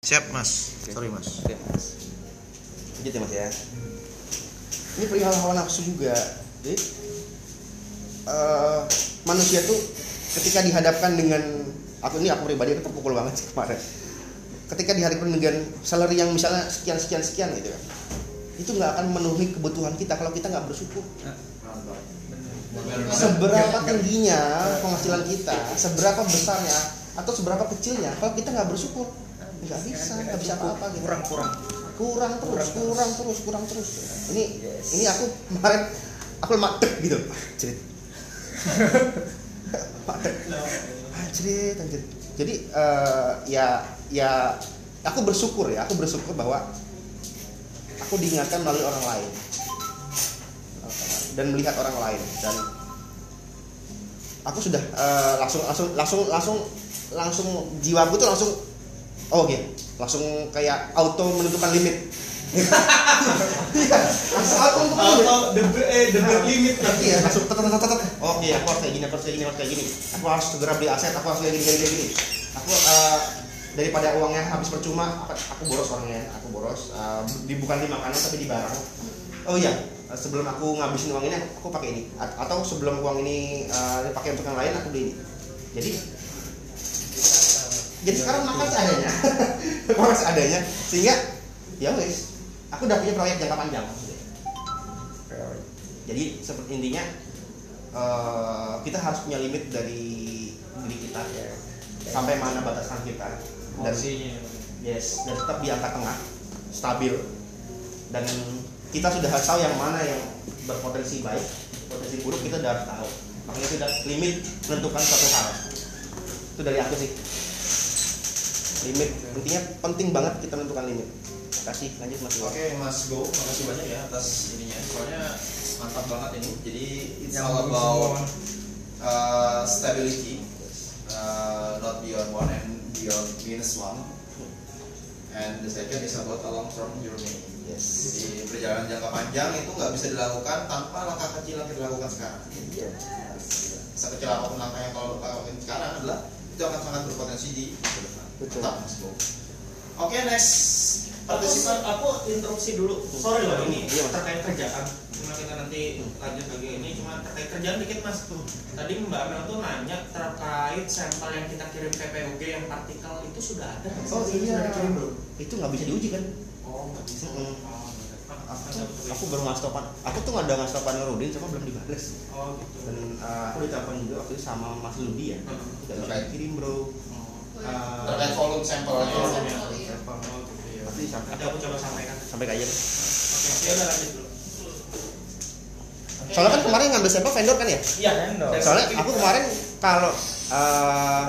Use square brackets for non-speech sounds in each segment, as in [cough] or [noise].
Siap mas. Sorry mas. Oke, Mas. Lanjut ya Mas ya. Ini perihal hawa nafsu juga. Jadi eh, manusia tuh ketika dihadapkan dengan aku ini aku pribadi aku terpukul banget sih kemarin. Ketika dihadapkan dengan salary yang misalnya sekian sekian sekian gitu kan. Itu nggak akan memenuhi kebutuhan kita kalau kita nggak bersyukur. Seberapa tingginya penghasilan kita, seberapa besarnya atau seberapa kecilnya kalau kita nggak bersyukur nggak bisa nggak bisa apa-apa gitu. Kurang kurang. Kurang terus kurang terus. kurang terus ini ini aku kemarin aku matek gitu. Anjrit matek [laughs] anjrit anjrit jadi eh, ya ya aku bersyukur ya aku bersyukur bahwa aku diingatkan melalui orang lain. Dan melihat orang lain. Dan aku sudah eh, langsung langsung langsung langsung langsung jiwaku tuh langsung oh oke. Langsung kayak auto menentukan limit. Iya, langsung auto menentukan limit. Atau the eh the limit. Iya langsung tet tet tet tet. oke aku harus kayak gini aku harus kayak gini aku harus kayak gini. Aku harus segera beli aset aku harus kayak gini kayak gini, aku eh, daripada uangnya habis percuma aku, aku boros orangnya aku boros. Eh, di bukan di makanan tapi di barang. Oh iya. Sebelum aku ngabisin uang ini aku pakai ini. A- atau sebelum uang ini eh, dipakai untuk yang lain aku beli ini. Jadi jadi sekarang makan seadanya. [laughs] Makan seadanya sehingga ya wes aku udah punya proyek jangka panjang. Jadi seperti intinya eh, kita harus punya limit dari diri kita. Sampai mana batasan kita. Dan yes dan tetap di angka tengah stabil. Dan kita sudah harus tahu yang mana yang berpotensi baik potensi buruk kita udah harus tahu. Makanya itu udah limit menentukan suatu hal. Itu dari aku sih limit intinya penting banget kita menentukan limit kasih lanjut mas Iwan. Oke Mas Go, makasih banyak ya atas ininya. Soalnya mantap banget ini. Jadi it's all about uh, stability, uh, not beyond one and beyond minus one. And the second is about a long term journey. yes Jadi perjalanan jangka panjang itu nggak bisa dilakukan tanpa langkah kecil yang kita lakukan sekarang. Sekecil apa pun langkah yang kalau lakukan sekarang adalah itu akan sangat berpotensi di masa depan. Betul. Mas. Oke next Aku, partisipan. aku interupsi dulu. Sorry loh ini Iya, terkait kerjaan. Cuma kita nanti lanjut lagi ini cuma terkait kerjaan dikit mas tuh. Tadi Mbak Mel tuh nanya terkait sampel yang kita kirim ke PUG yang partikel itu sudah ada. Oh, iya. Sudah dikirim belum? itu nggak bisa diuji kan Oh nggak bisa. Oh, bener. aku, aku baru ngasih tau pan aku tuh nggak ada ngasih tau Panurudin cuma belum dibales Oh gitu. dan uh, aku ditelepon juga waktu itu sama Mas Ludi ya Hmm. nggak bisa dikirim bro. Uh, Terkait volume sampelnya. Sampel, iya. iya. Sampel, oh, gitu ya. Nanti aku coba sampaikan. sampai kayak gitu Oke, ya udah lanjut dulu. soalnya kan kemarin ngambil sampel vendor kan ya Iya, Vendor. soalnya aku kemarin kalau uh,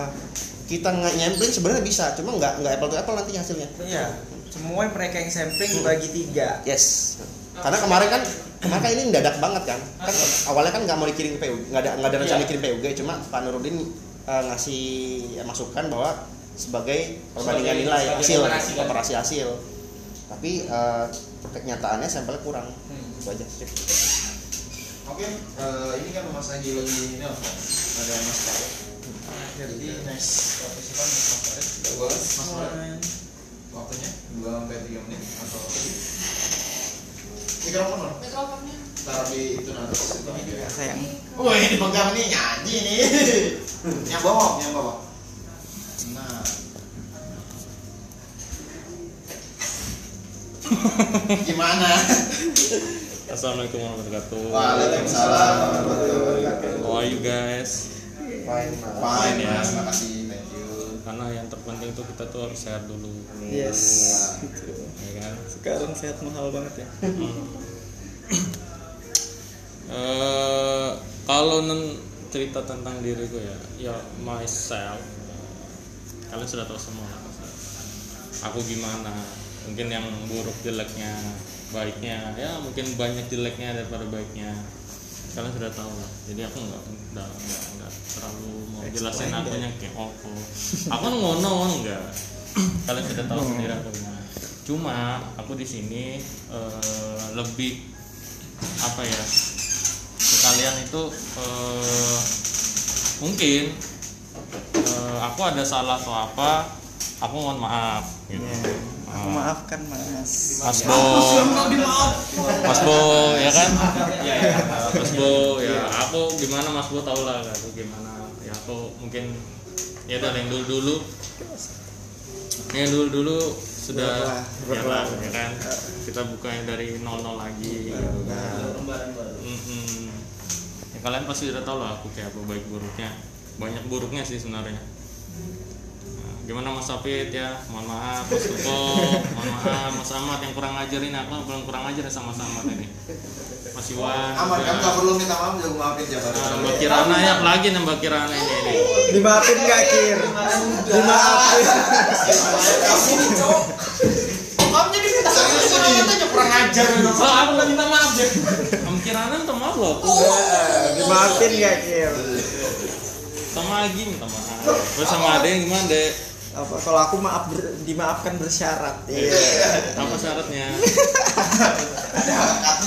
kita nggak nyamplin sebenarnya bisa cuma nggak nggak apple to apple nanti hasilnya Iya. Semua mereka yang sampling dibagi tiga. yes karena kemarin kan kemarin kan ini mendadak banget kan kan awalnya kan nggak mau dikirim ke PUG nggak ada nggak ada rencana Iya. dikirim PUG cuma Pak Nurudin uh, ngasih masukan bahwa sebagai perbandingan Sebagai- nilai sebagai hasil komparasi kan? komparasi hasil tapi uh, kenyataannya sampelnya kurang Hmm. itu aja Oke, eh, ini kan Mas Anggi lagi nelfon. Ada Mas Farid. Jadi next partisipan Mas Farid. Mas Farid. Waktunya 2 sampai 3 menit atau lebih. Mikrofon mana? Mikrofonnya. Taruh di itu nanti. Ini juga. Sayang. Wah ini pegang nih nyanyi nih. [laughs] yang bawah, yang bawah. Nah. [laughs] Gimana? Assalamualaikum warahmatullahi wabarakatuh. Waalaikumsalam warahmatullahi wabarakatuh. How are you guys? fine Mas. Fine, ya. Mas. Makasih, thank you. Karena yang terpenting tuh kita tuh harus sehat dulu, Yes. ya kan? Sekarang sehat mahal banget ya. Hmm. Eh, kalau nen cerita tentang diriku ya, ya myself. Kalian sudah tahu semua. Aku gimana? Mungkin yang buruk jeleknya, baiknya, ya mungkin banyak jeleknya daripada baiknya. Kalian sudah tahu lah. Jadi aku nggak nggak nggak terlalu mau jelasin Explain akunya kayak oh, oh. Aku kan ngono enggak. [coughs] Kalian sudah tahu sendiri aku gimana. Cuma aku di sini eh, lebih apa ya? Sekalian itu eh, mungkin eh, aku ada salah atau apa aku mohon maaf gitu. Aku Ah. maafkan mas. Mas Bo. Mas Bo ya kan? Mas Bo ya aku gimana Mas Bo tau lah aku gimana. Ya aku mungkin ya udah yang dulu dulu. Yang dulu dulu sudah Berlah, ya, ya kan? Kita bukanya dari nol nol lagi gitu kan. Lembaran baru. Mm-mm. ya kalian pasti udah tau lah aku kayak apa baik buruknya banyak buruknya sih sebenarnya Nah, gimana Mas Safid ya mohon maaf Mas Tuko mohon maaf Mas Ahmad yang kurang ajarin aku belum kurang ajar sama Ahmad ini Mas Iwan juga. kan nggak perlu minta maaf juga maafin ya Pak. Nah, Mbak Kirana ya lagi nih Mbak Kirana ini, ini. Dimaafin gak Kir? Dimaafin. maafnya diminta maaf sama katanya kurang ajar Oh, aku minta maaf ya. Mbak Kirana minta maaf loh. Dimaafin gak Kir? Sama Agi minta maaf. Terus sama Ade gimana deh? Apa kalau aku maaf ber- dimaafkan bersyarat. Iya. Apa syaratnya?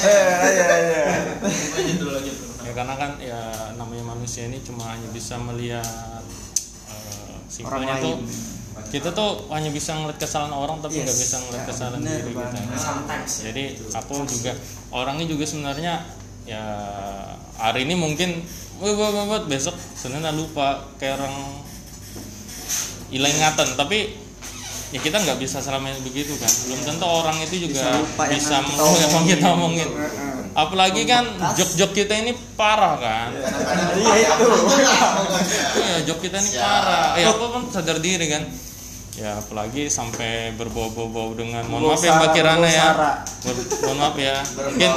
Eh, iya iya. lanjut lanjut ya karena kan ya namanya manusia ini cuma hanya bisa melihat eh, simpelnya tuh. Kita tuh hanya bisa ngeliat kesalahan orang tapi nggak Yes. bisa ngeliat Ya, kesalahan bener diri kita. sometimes ya. Jadi aku juga orangnya juga sebenarnya ya hari ini mungkin besok sebenarnya lupa kayak orang hilang ingatan. Tapi ya kita nggak bisa selamanya begitu kan. Belum tentu orang itu juga Bisa lupa yang bisa nanti kita omongin. apalagi kan jok-jok kita ini parah kan. Iya itu. iya jok kita ini parah. Ya aku kan sadar diri kan. Ya apalagi sampai berbau-bau dengan mohon maaf ya mbak Kirana ya. Ber- mohon maaf ya. Mungkin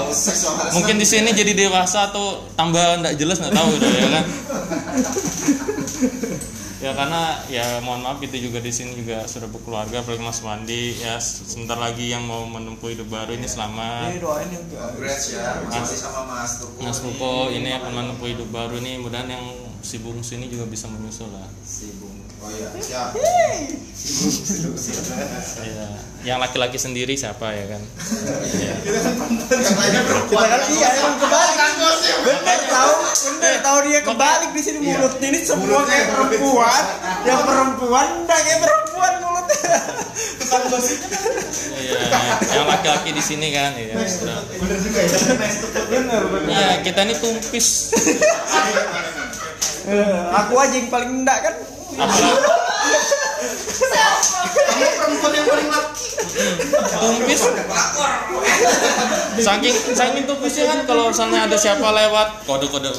mungkin di sini jadi dewasa atau tambah nggak jelas nggak tahu udah ya kan [laughs] ya karena ya mohon maaf itu juga di sini juga sudah berkeluarga apalagi Mas Wandi ya sebentar lagi yang mau menempuh hidup baru ini selamat. Ini doain. Congrats ya masih sama Mas Tuku Mas Tuko ini akan menempuh hidup baru nih mudahan yang si bungsu ini juga bisa menyusul lah. Si Bung oh iya siap ya yang laki-laki sendiri siapa ya kan ya. yang lainnya Kita perempuan kan iya emang kebalik. Bener tahu, bener tahu dia kebalik di sini mulut ini semua kayak perempuan, yang perempuan enggak kayak perempuan mulutnya. Iya, yang laki-laki di sini kan ya. bener juga ya Bener bener. Iya, kita ini tumpis. Eh, Aku aja yang paling enggak kan. Kamu perempuan yang paling laki tumpis. Saking saking tumpisnya kan kalau misalnya ada siapa lewat kode-kode.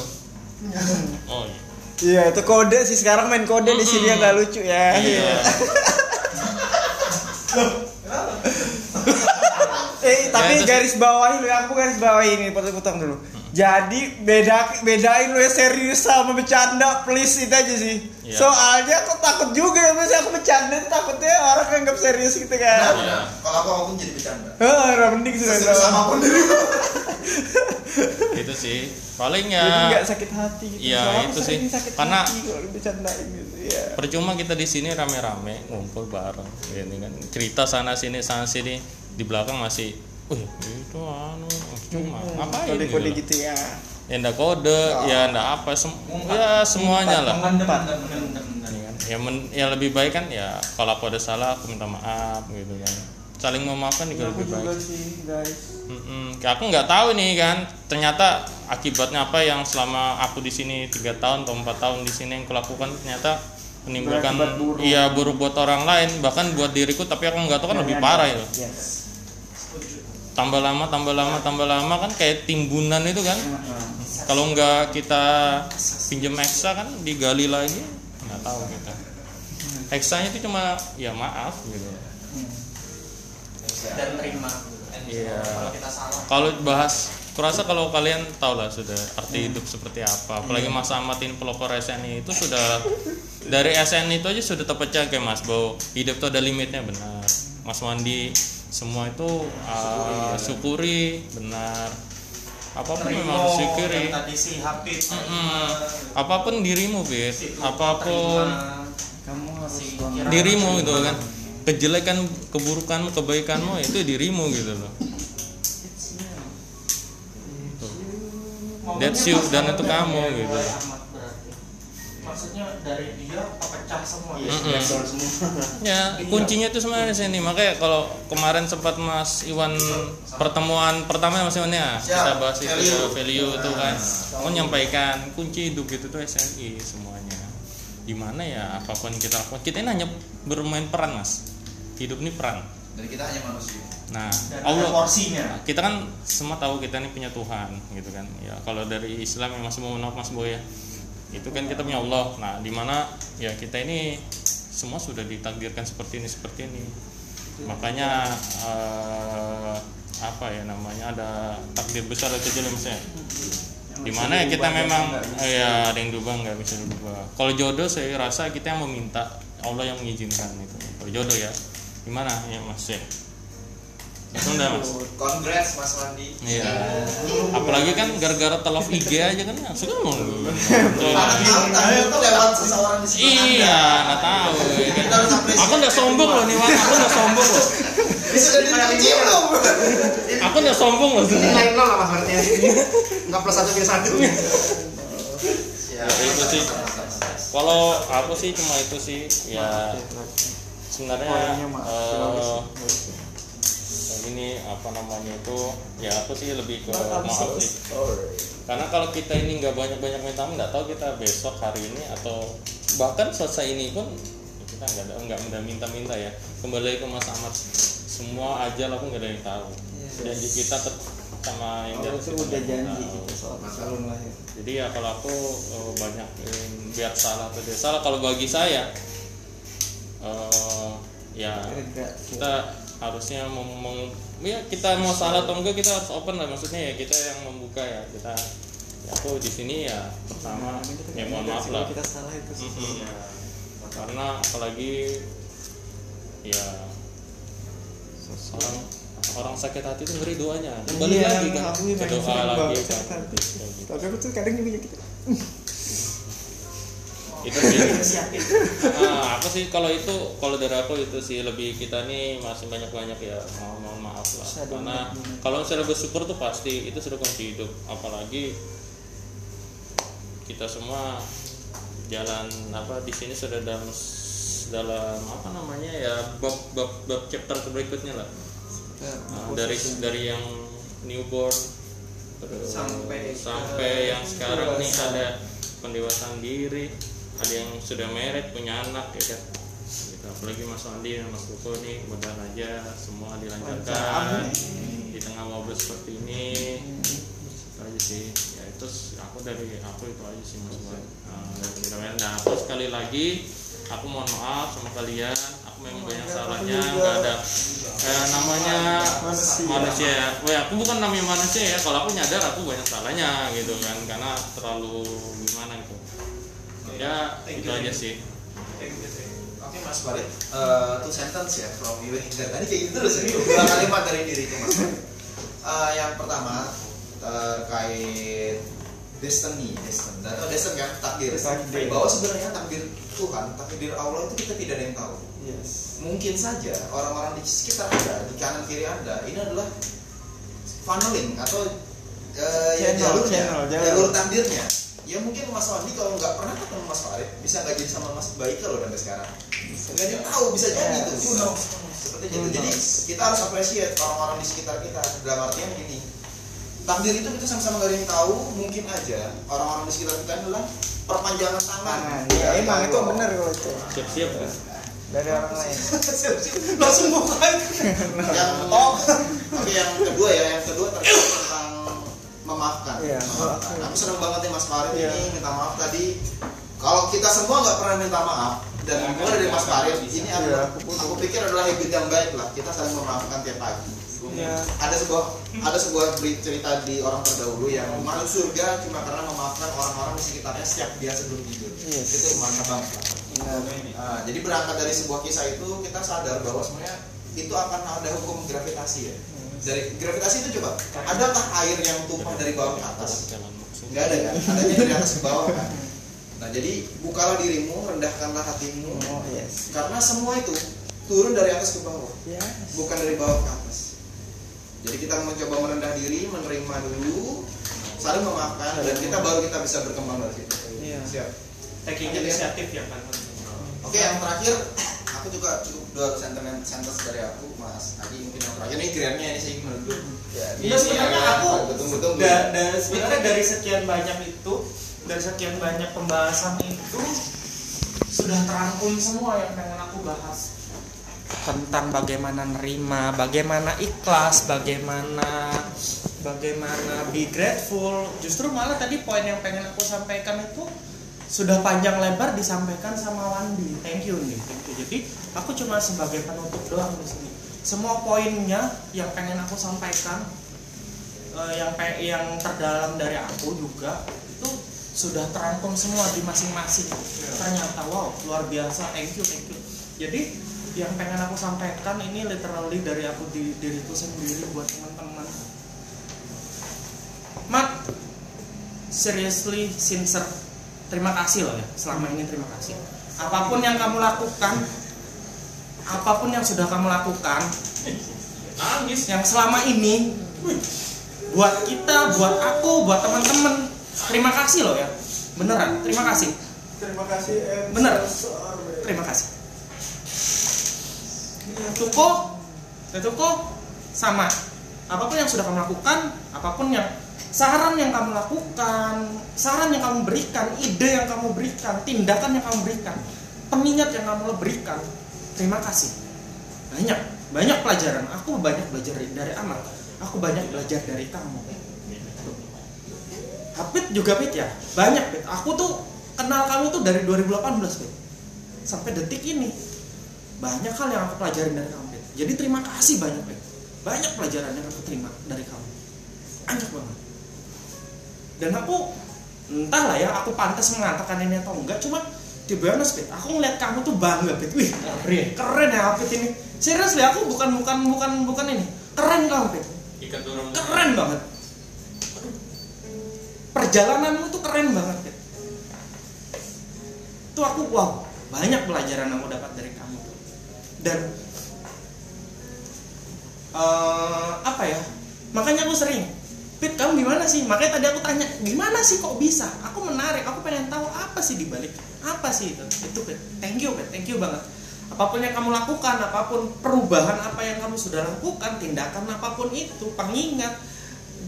Oh iya. Iya itu kode sih sekarang main kode di sini yang nggak lucu ya. Iya. [laughs] Eh tapi Ya, terus- garis bawahi lu aku garis bawahi ini potong-potong dulu. Jadi beda bedain lu ya serius sama bercanda please itu aja sih. Iya. Soalnya aku takut juga ya misalnya aku bercanda takutnya orang anggap serius gitu kan. Iya. kalau aku apa pun jadi bercanda Heeh, udah mending serius tahu. apa pun diriku [laughs] Itu sih. Paling Jadi ya sakit hati gitu. Iya, aku itu sih. sakit Karena- hati kalau bercandain gitu. Iya. percuma kita di sini rame-rame ngumpul bareng gini kan cerita sana sini sana sini di belakang masih Wih, itu anu cuma ngapain Kode-kode gitu? gitu ya. ya ndak kode ya ndak apa sem ya semuanya lah mendem, mendem, mendem. ya, kan? ya, men- ya lebih baik kan ya kalau aku ada salah aku minta maaf gitu kan saling memaafkan juga Aku lebih juga baik sih guys. Mm-mm. Kayak aku nggak tahu nih kan ternyata akibatnya apa yang selama aku di sini tiga tahun atau empat tahun di sini yang kulakukan ternyata menimbulkan buruk. iya buruk buat orang lain bahkan buat diriku tapi aku nggak tahu kan lebih parah itu Yes. Tambah lama tambah lama tambah lama kan kayak timbunan itu kan. Kalau nggak kita pinjam eksa kan digali lagi nggak tahu kita. Eksanya itu cuma ya maaf gitu. Dan terima. Iya. kalau bahas kurasa kalau kalian tahu lah sudah arti hidup seperti apa. Apalagi Mas Ahmad ini pelopor SNI itu sudah dari SNI itu aja sudah terpecah kayak Mas bahwa hidup itu ada limitnya benar. Mas Wandi semua itu uh, syukuri benar. Apa pun memang harus syukuri tadi si Habib Mm-mm. apa pun dirimu Fit si apa pun terima. Kamu harus dirimu gitu kan. kejelekan keburukanmu kebaikanmu itu dirimu gitu loh. That's you, dan itu kamu, gitu. Maksudnya dari dia pecah semua Mm-mm. breakdown semua. Ya, kuncinya itu sebenarnya di sini. Makanya kalau kemarin sempat Mas Iwan pertemuan pertama Mas Iwan ya, kita Siap. bahas itu Value. ya, value itu kan. Mau nyampaikan kunci hidup itu tuh SNI semuanya. Di mana ya apa pun kita lakukan, kita ini hanya bermain peran Mas. Hidup ini peran. Dan kita hanya manusia. Nah, dan Allah porsinya kita kan semua tahu kita ini punya Tuhan gitu kan ya kalau dari Islam yang masih mau Mas Boy ya itu kan kita punya Allah. Nah di mana ya kita ini semua sudah ditakdirkan seperti ini seperti ini. Makanya eh, apa ya namanya ada takdir besar atau kecil ya, mas ya di mana ya kita memang ya ada yang diubah nggak bisa diubah kalau jodoh saya rasa kita yang meminta Allah yang mengizinkan itu. Kalau jodoh ya gimana? Ya mas ya Betul nggak, mas Congrats Mas Wandi. Iya. Apalagi kan gara-gara telov IG aja kan langsung kan mau. Tahu lewat seseorang di sekitar Iya, Anda. nggak tahu. ya kan. Kita harus apresiasi. Aku udah sombong loh nih. Aku udah sombong loh. Ini sudah dikunci belum? Aku udah sombong loh. Ini lain nol lah mas berarti ya. Nggak plus satu minus satu. Ya, itu sih. Kalau aku sih cuma itu sih, ya sebenarnya Poinnya mah ini apa namanya itu ya aku sih lebih ke sih karena kalau kita ini nggak banyak banyak minta maaf, nggak tahu kita besok hari ini atau bahkan selesai ini pun kita nggak ada nggak minta minta minta ya. Kembali ke Mas Ahmad semua aja lah pun nggak ada yang tahu. Janji kita tet- sama yang kita udah janji tahu. kita soal salun lahir. jadi ya kalau aku eh, banyak eh, biar salah atau salah kalau bagi saya eh, ya kita harusnya meng- ya kita mau salah atau enggak kita harus open lah maksudnya ya kita yang membuka ya kita ya aku di sini ya pertama ya mohon maaf lah Kita salah itu sih. Mm-mm. karena apalagi ya orang orang sakit hati itu ngeri doanya kembali Iya, lagi kan ke doa lagi kan gitu. Tapi aku tuh kadang juga gitu. Itu sih. Inisiatif Ah, aku sih? Kalau itu kalau dari aku itu sih lebih kita nih masih banyak banyak ya mohon, mohon maaf lah. Bisa karena kalau misalnya bersyukur tuh pasti itu sudah kunci hidup. Apalagi kita semua jalan apa di sini sudah dalam dalam apa namanya ya bab bab bab chapter berikutnya lah. Nah, dari dari yang newborn terus Sampai sampai yang sekarang nih ada pendewasaan diri ada yang sudah married punya anak ya kan? Gitu. apalagi Mas Wandi dan Mas Buko nih mudah aja semua dilancarkan. Di tengah wabah seperti ini itu aja sih. Ya itu aku dari aku itu aja sih Mas Wan nah, dari kita nah terus sekali lagi aku mohon maaf sama kalian. Aku memang banyak salahnya nggak ada eh, namanya manusia. Ya Wah, aku bukan namanya manusia ya. Kalau aku nyadar aku banyak salahnya gitu kan. Karena terlalu gimana gitu ya Thank itu you. aja sih Oke Mas Farid, Eh, two sentence ya from you. Dari tadi kayak gitu terus ya. Dua kalimat dari diriku Mas. Farid. Eh, yang pertama terkait destiny, destiny. atau destiny kan takdir. Takdir. Bahwa sebenarnya takdir Tuhan, takdir Allah itu kita tidak ada yang tahu. Yes. Mungkin saja orang-orang di sekitar anda, di kanan kiri anda, ini adalah funneling atau ya Channel, jalurnya, channel, jalur. jalur takdirnya. Ya mungkin Mas Wandi kalau nggak pernah ketemu Mas Farid, bisa nggak jadi sama Mas Baika loh sampai sekarang. Nggak ada yang tahu, bisa jadi Yes. itu. Seperti itu. Jadi kita harus appreciate orang-orang di sekitar kita. Dalam artian gini, takdir itu kita sama-sama nggak ada yang tahu. Mungkin aja orang-orang di sekitar kita adalah perpanjangan tangan. Ya dari emang itu Allah. benar kalau itu siap-siap ya dari orang lain. langsung bukan [laughs] yang oh oke yang kedua ya yang kedua terkait memaafkan Iya, memaafkan maafkan. aku senang banget nih Mas Farid Iya. ini minta maaf tadi kalau kita semua nggak pernah minta maaf dan mulai dari Mas Farid ini adalah aku aku pikir adalah habit yang baik lah kita saling memaafkan tiap pagi Ya. ada sebuah ada sebuah cerita di orang terdahulu yang masuk surga cuma karena memaafkan orang-orang di sekitarnya setiap dia sebelum tidur Yes. itu mantap banget lah. Benar. Nah, jadi berangkat dari sebuah kisah itu kita sadar bahwa sebenarnya itu akan ada hukum gravitasi ya. Dari gravitasi itu coba, adakah air yang tumpah dari bawah ke atas? Enggak ada kan? [laughs] Adanya dari atas ke bawah kan. Nah, jadi bukalah dirimu, rendahkanlah hatimu Oh yes. karena semua itu turun dari atas ke bawah, Ya. bukan dari bawah ke atas. Jadi kita mencoba merendah diri, menerima dulu, saling memaafkan dan kita baru kita bisa berkembang dari situ. Iya. Siap. taking inisiatif ya kan Oke, yang terakhir aku juga cukup dua sentiment sentence dari aku, Mas. Adi mungkin yang terakhir. Ini kiraannya ini sih menurut ya, Iya sebenarnya aku betul-betul da- da- sebenarnya dari sekian banyak itu dari sekian banyak pembahasan itu sudah terangkum semua yang pengen aku bahas. Tentang bagaimana nerima, bagaimana ikhlas, bagaimana bagaimana be grateful. Justru malah tadi poin yang pengen aku sampaikan itu sudah panjang lebar disampaikan sama Wandi. Thank you nih, thank you. Jadi aku cuma sebagai penutup doang di sini. Semua poinnya yang pengen aku sampaikan eh, yang pe- yang terdalam dari aku juga itu sudah terangkum semua di masing-masing. Ternyata wow luar biasa. Thank you, thank you. Jadi yang pengen aku sampaikan ini literally dari aku di diriku sendiri buat teman-teman. Mat, seriously, sincere, terima kasih loh ya selama ini terima kasih. Apa pun yang kamu lakukan, apa pun yang sudah kamu lakukan, Nangis. yang selama ini buat kita, buat aku, buat teman-teman, terima kasih loh ya, beneran, terima kasih, Terima kasih. Em. Bener. Terima kasih. Tuko, Tuko, sama. Apa pun yang sudah kamu lakukan, apa pun yang saran yang kamu lakukan, saran yang kamu berikan, ide yang kamu berikan, tindakan yang kamu berikan, pengingat yang kamu berikan, terima kasih. Banyak, banyak pelajaran. Aku banyak belajar dari, Amal. Aku banyak belajar dari kamu. Hafid juga Pit ya, banyak Pit. Aku tuh kenal kamu tuh dari 2018 Pit. Sampai detik ini banyak hal yang aku pelajarin dari kamu Pit. Jadi terima kasih banyak Pit. Banyak pelajaran yang aku terima dari kamu. Banyak banget. Dan aku entahlah ya, aku pantas mengatakan ini atau enggak, cuma di honest Pit, aku ngeliat kamu tuh bangga Pit. Wih, keren, keren ya Pit ini. Serius ya, aku bukan bukan bukan bukan ini. Keren kamu Pit. Keren banget. Perjalananmu tuh keren banget Pit. Itu aku wow, banyak pelajaran yang aku dapat dari kamu tuh. Dan eh, apa ya? Makanya aku sering Pit, kamu gimana sih? Makanya tadi aku tanya, gimana sih kok bisa? Aku menarik, aku pengen tahu apa sih dibalik, apa sih itu? Itu Pit, thank you Pit, thank you banget. Apa pun yang kamu lakukan, apa pun perubahan apa yang kamu sudah lakukan, tindakan apa pun itu, pengingat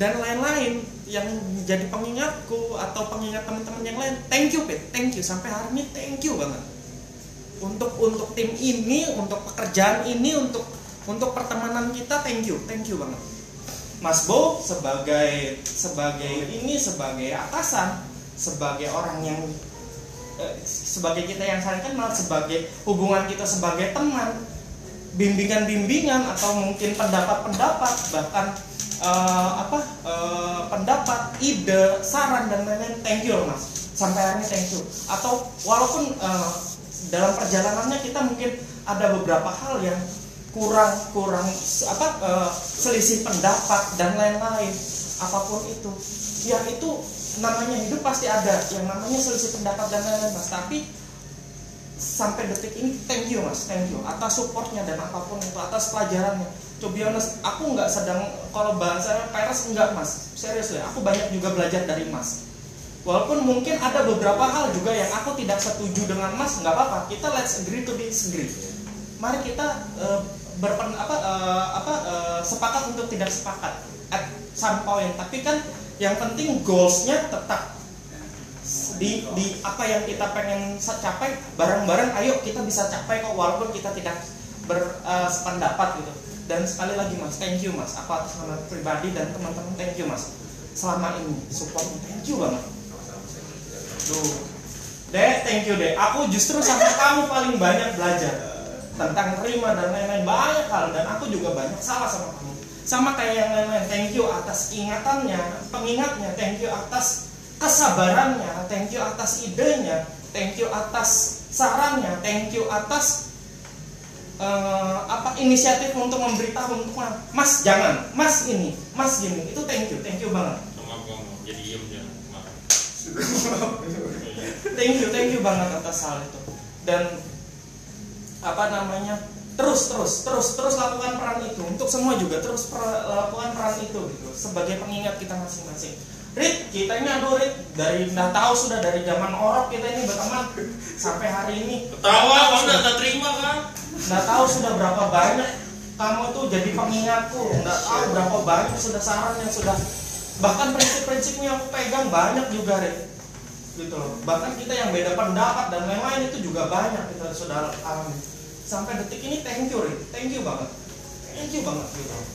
dan lain-lain yang jadi pengingatku atau pengingat teman-teman yang lain, thank you Pit, thank you sampai hari ini thank you banget. Untuk untuk tim ini, untuk pekerjaan ini, untuk untuk pertemanan kita, thank you, thank you banget. Mas Bo sebagai sebagai ini sebagai atasan, sebagai orang yang eh, sebagai kita yang saling kenal, sebagai hubungan kita sebagai teman, bimbingan-bimbingan atau mungkin pendapat-pendapat bahkan eh, apa eh, pendapat, ide, saran dan lain-lain, thank you Mas. Sampai hari ini thank you. Atau walaupun dalam perjalanannya kita mungkin ada beberapa hal yang kurang kurang apa eh, selisih pendapat dan lain-lain apa pun itu. Ya itu namanya hidup pasti ada yang namanya selisih pendapat dan lain-lain mas. Tapi sampai detik ini thank you mas thank you atas supportnya dan apa pun itu atas pelajarannya. Honest aku nggak sedang kalau bahasanya peres enggak mas. Serius ya aku banyak juga belajar dari mas. Walaupun mungkin ada beberapa hal juga yang aku tidak setuju dengan Mas, nggak apa-apa. Kita let's agree to disagree. Mari kita eh, berpen apa eh, apa eh, sepakat untuk tidak sepakat at some point. Tapi kan yang penting goalsnya tetap di di apa yang kita pengen capai bareng-bareng. Ayo kita bisa capai kok walaupun kita tidak bersependapat gitu. Dan sekali lagi Mas, thank you Mas. Aku atas nama pribadi dan teman-teman thank you Mas. Selama ini support thank you banget. Tuh. Dek, thank you dek. Aku justru sama kamu paling banyak belajar tentang terima dan lain-lain banyak hal dan aku juga banyak salah sama kamu. Sama kayak yang lain-lain. Thank you atas ingatannya, pengingatnya. Thank you atas kesabarannya. Thank you atas idenya. Thank you atas sarannya. Thank you atas eh, apa inisiatif untuk memberitahu untuk Mas jangan, Mas ini, Mas gini. Itu thank you, thank you banget. Jadi diem jangan. Maaf. thank you thank you banget atas hal itu dan apa namanya terus terus terus terus lakukan peran itu untuk semua juga terus per- lakukan peran itu gitu sebagai pengingat kita masing-masing Rit, kita ini aduh Rit dari nggak tahu sudah dari zaman orok kita ini berteman [laughs] sampai hari ini. Ketawa, kamu udah terima kan? Nggak tahu sudah berapa banyak kamu tuh jadi pengingatku. Nggak tahu berapa banyak sudah saran yang sudah bahkan prinsip-prinsipmu yang aku pegang banyak juga Rit. Gitu loh. Bahkan kita yang beda pendapat dan lain-lain itu juga banyak kita sudah alami. Sampai detik ini thank you thank you banget, thank you banget gitu. loh.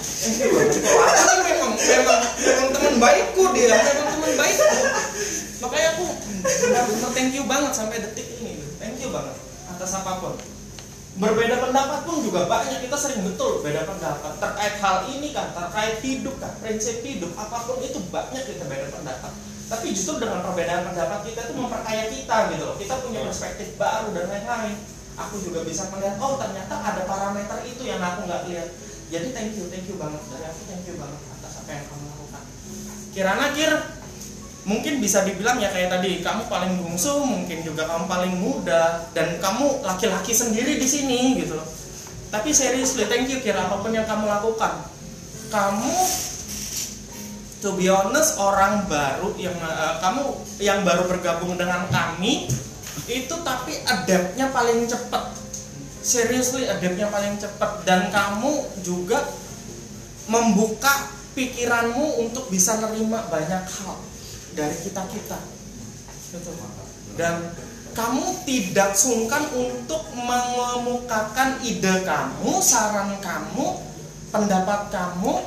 Thank you banget. Kan memang memang memang teman baikku dia, memang teman baikku. Makanya aku benar-benar thank you banget sampai detik ini. gitu. Thank you banget atas apa pun. Berbeda pendapat pun juga banyak kita sering betul beda pendapat terkait hal ini kan, terkait hidup kan, prinsip hidup apa pun itu banyak kita beda pendapat. Tapi justru dengan perbedaan pendapat kita itu memperkaya kita gitu loh. Kita punya perspektif baru dan lain-lain. Aku juga bisa melihat oh ternyata ada parameter itu yang aku nggak lihat. Jadi thank you, thank you banget dari aku thank you banget atas apa yang kamu lakukan. Kirana kir mungkin bisa dibilang ya kayak tadi kamu paling bungsu, mungkin juga kamu paling muda dan kamu laki-laki sendiri di sini gitu loh. Tapi seriously thank you kira apa pun yang kamu lakukan. Kamu to be honest orang baru yang eh, kamu yang baru bergabung dengan kami itu tapi adaptnya paling cepat seriously adaptnya paling cepat dan kamu juga membuka pikiranmu untuk bisa nerima banyak hal dari kita kita dan kamu tidak sungkan untuk mengemukakan ide kamu saran kamu pendapat kamu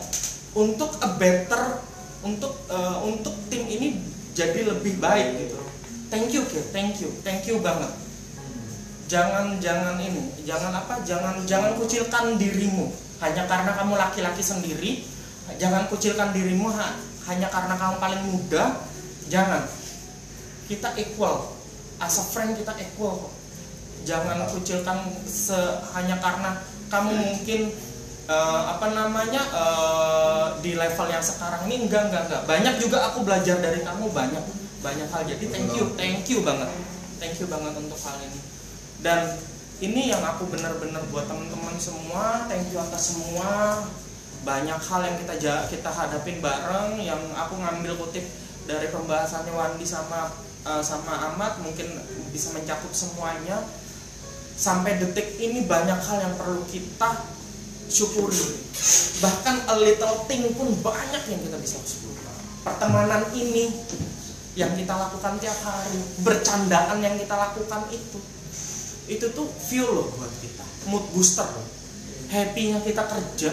untuk a better untuk eh, untuk tim ini jadi lebih baik gitu. Thank you Kir thank you. Thank you banget. Jangan jangan ini. Jangan apa? Jangan jangan kucilkan dirimu. Hanya karena kamu laki-laki sendiri jangan kucilkan dirimu ha- hanya karena kamu paling muda. Jangan. Kita equal. As a friend kita equal jangan kucilkan se- hanya karena kamu mungkin eh, apa namanya eh, di level yang sekarang ini enggak enggak enggak. Banyak juga aku belajar dari kamu banyak banyak hal. Jadi thank you thank you banget. Thank you banget untuk hal ini. Dan ini yang aku benar-benar buat teman-teman semua thank you atas semua. Banyak hal yang kita kita hadapin bareng yang aku ngambil kutip dari pembahasannya Wandi sama eh, sama Ahmad mungkin bisa mencakup semuanya. Sampai detik ini banyak hal yang perlu kita syukuri bahkan a little thing pun banyak yang kita bisa syukuri. Pertemanan ini yang kita lakukan tiap hari bercandaan yang kita lakukan itu itu tuh fuel loh buat kita mood booster loh. Happy-nya kita kerja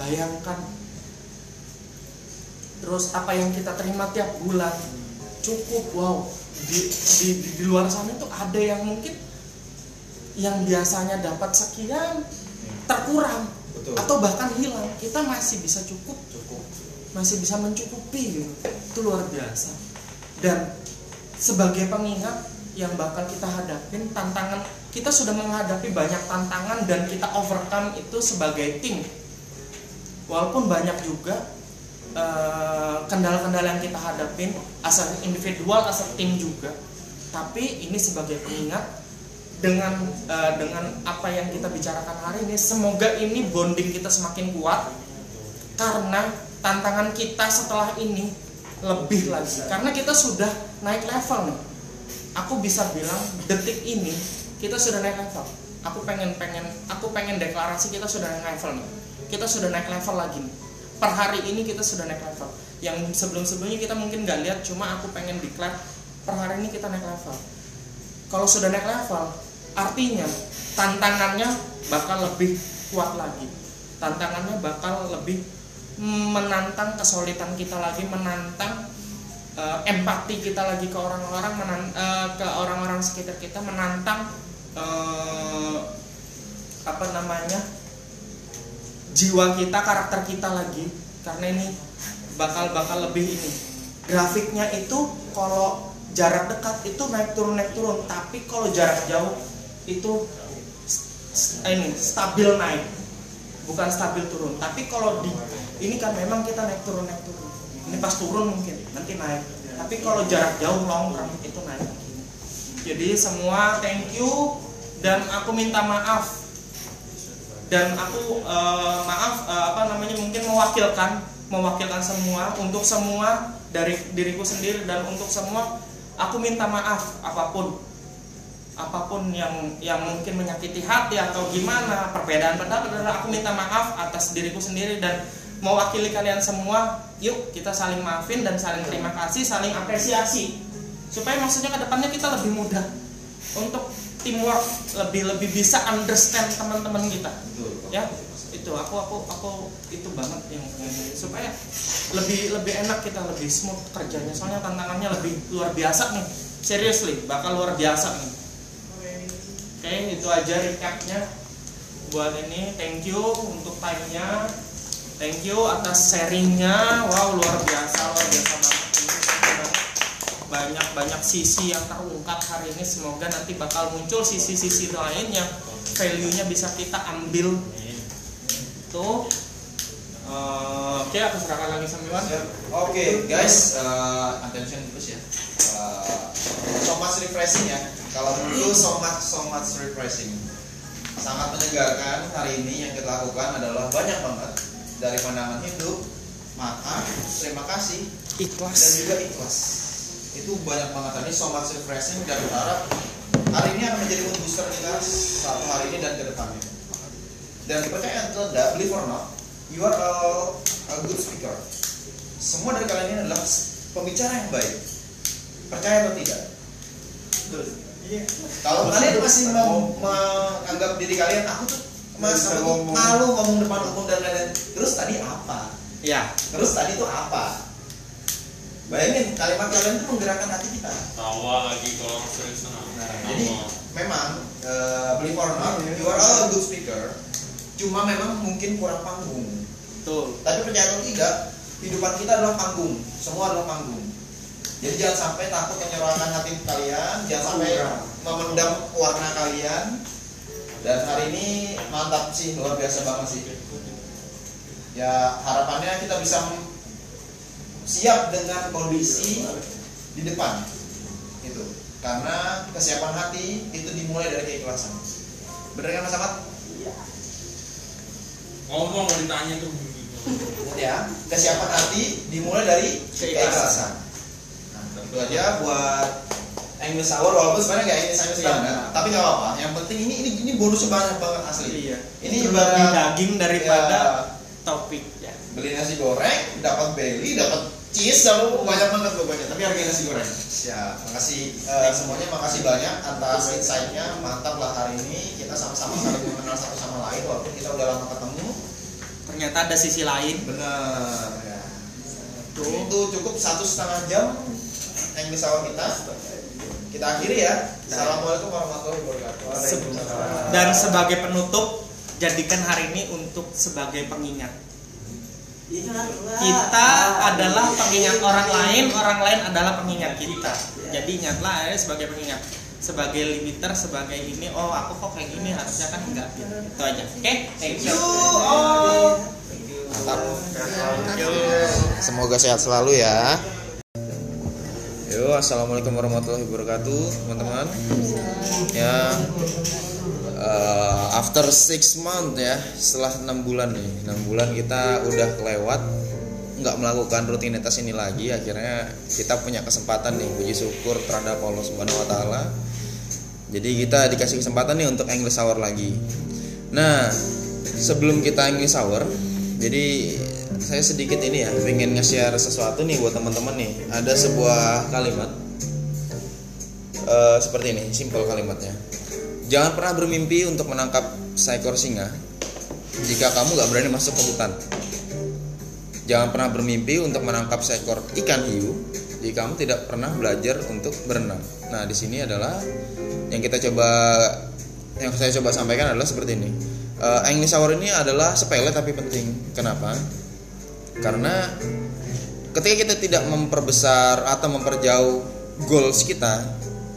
bayangkan. Terus apa yang kita terima tiap bulan cukup wow. Di, di, di, di luar sana tuh ada yang mungkin yang biasanya dapat sekian terkurang Betul. atau bahkan hilang kita masih bisa cukup Cukup. masih bisa mencukupi gitu. itu luar biasa dan sebagai pengingat yang bakal kita hadapin tantangan kita sudah menghadapi banyak tantangan dan kita overcome itu sebagai tim walaupun banyak juga eh, kendala-kendala yang kita hadapin as a individual as a tim juga tapi ini sebagai pengingat dengan eh, dengan apa yang kita bicarakan hari ini semoga ini bonding kita semakin kuat karena tantangan kita setelah ini lebih lagi. Karena kita sudah naik level nih. Aku bisa bilang detik ini kita sudah naik level. Aku pengen pengen aku pengen deklarasi kita sudah naik level nih. Kita sudah naik level lagi nih. Per hari ini kita sudah naik level. Yang sebelum sebelumnya kita mungkin nggak lihat cuma aku pengen declare per hari ini kita naik level. Kalau sudah naik level artinya tantangannya bakal lebih kuat lagi. Tantangannya bakal lebih menantang kesulitan kita lagi menantang eh, empati kita lagi ke orang-orang eh, ke orang-orang sekitar kita menantang eh, apa namanya jiwa kita karakter kita lagi. Karena ini bakal bakal lebih ini. Grafiknya itu kalau jarak dekat itu naik turun naik turun. Tapi kalau jarak jauh itu ini stabil naik. Bukan stabil turun. Tapi kalau di ini kan memang kita naik turun naik turun. Ini pas turun mungkin nanti naik. Tapi kalau jarak jauh long term itu naik. Jadi semua thank you dan aku minta maaf. Dan aku eh, maaf eh, apa namanya mungkin mewakilkan mewakilkan semua untuk semua dari diriku sendiri dan untuk semua aku minta maaf apa pun apa pun yang yang mungkin menyakiti hati atau gimana perbedaan pendapat adalah aku minta maaf atas diriku sendiri dan mewakili kalian semua. Yuk kita saling maafin dan saling terima kasih saling apresiasi. Supaya maksudnya ke depannya kita lebih mudah untuk teamwork lebih lebih bisa understand teman-teman kita. Ya itu aku aku aku itu banget yang yang- supaya lebih lebih enak kita lebih smooth kerjanya. Soalnya tantangannya lebih luar biasa nih. Seriously bakal luar biasa nih oke itu aja recapnya. Buat ini thank you untuk time-nya. Thank you atas sharingnya. Wow luar biasa luar biasa banget. Banyak banyak sisi yang terungkap hari ini. Semoga nanti bakal muncul sisi-sisi lain yang value-nya bisa kita ambil. Tuh. Eh, oke aku serahkan lagi sama Iwan. Oke guys, eh, attention terus ya. Eh, so much refreshing ya. Kalau dulu so much so much refreshing. Sangat menyegarkan hari ini yang kita lakukan adalah banyak banget dari pandangan hidup, makan, terima kasih, dan ikhlas juga ikhlas. Itu banyak banget tadi so much refreshing dan berharap hari ini akan menjadi mood booster kita satu hari ini dan ke depannya. Dan percaya atau tidak, believe or not, you are a, a good speaker. Semua dari kalian ini adalah pembicara yang baik. Percaya atau tidak? Kalau kalian masih mau menganggap diri kalian, aku tuh mas aku tuh ngomong. malu ngomong depan umum dan lain-lain. Terus tadi apa? ya Terus tadi tuh apa? Bayangin kalimat kalian tuh menggerakkan hati kita. tawa lagi kalau sering senang Nah, jadi memang eh, believe or not, you are a good speaker. Cuma memang mungkin kurang panggung. betul Tapi percaya atau tidak, kehidupan kita adalah panggung. Semua adalah panggung. Jadi jangan sampai takut menyerahkan hati kalian, jangan sampai memendam warna kalian. Dan hari ini mantap sih, luar biasa banget sih. Ya harapannya kita bisa siap dengan kondisi di depan. Itu. Karena kesiapan hati itu dimulai dari keikhlasan. Bener kan Mas Ahmad? ngomong mau ditanya tuh ya, kesiapan hati dimulai dari keikhlasan. Tentu aja buat English Hour walaupun sebenarnya nggak English English Iya. banget, tapi nggak apa-apa. Yang penting ini ini ini bonusnya banyak banget asli. iya Ini Itu ibarat- lebih daging daripada Ya, topik ya beli nasi goreng, dapat belly, dapat cheese, lalu banyak banget pokoknya. Tapi harga nasi goreng. Siap. Makasih eh, semuanya, makasih banyak atas insight-nya. Mantap lah hari ini kita sama-sama saling mengenal satu sama lain walaupun kita udah lama ketemu. ternyata ada sisi lain Benar. Ya. Tuh. Itu cukup satu setengah jam English Hour kita. Kita akhiri ya. Assalamualaikum warahmatullahi wabarakatuh. Dan sebagai penutup jadikan hari ini untuk sebagai pengingat kita adalah pengingat orang lain orang lain adalah pengingat kita jadi ingatlah ya sebagai pengingat sebagai limiter sebagai ini oh aku kok kayak gini harusnya kan enggak gitu. itu aja oke thank you all Mantap. Semoga sehat selalu ya. Yo, assalamualaikum warahmatullahi wabarakatuh, teman-teman. Ya, eh, after six month ya, setelah enam bulan nih, enam bulan kita udah kelewat nggak melakukan rutinitas ini lagi. Akhirnya kita punya kesempatan nih, puji syukur terhadap Allah Subhanahu Wa Taala. Jadi kita dikasih kesempatan nih untuk English Hour lagi. Nah, sebelum kita English Hour, jadi saya sedikit ini ya, pengen nge-share sesuatu nih buat teman-teman nih. Ada sebuah kalimat eh, seperti ini, simpel kalimatnya. Jangan pernah bermimpi untuk menangkap seekor singa jika kamu nggak berani masuk ke hutan. Jangan pernah bermimpi untuk menangkap seekor ikan hiu jika kamu tidak pernah belajar untuk berenang. Nah, di sini adalah yang kita coba yang saya coba sampaikan adalah seperti ini. Eh, English Hour ini adalah sepele tapi penting. Kenapa? Karena ketika kita tidak memperbesar atau memperjauh goals kita,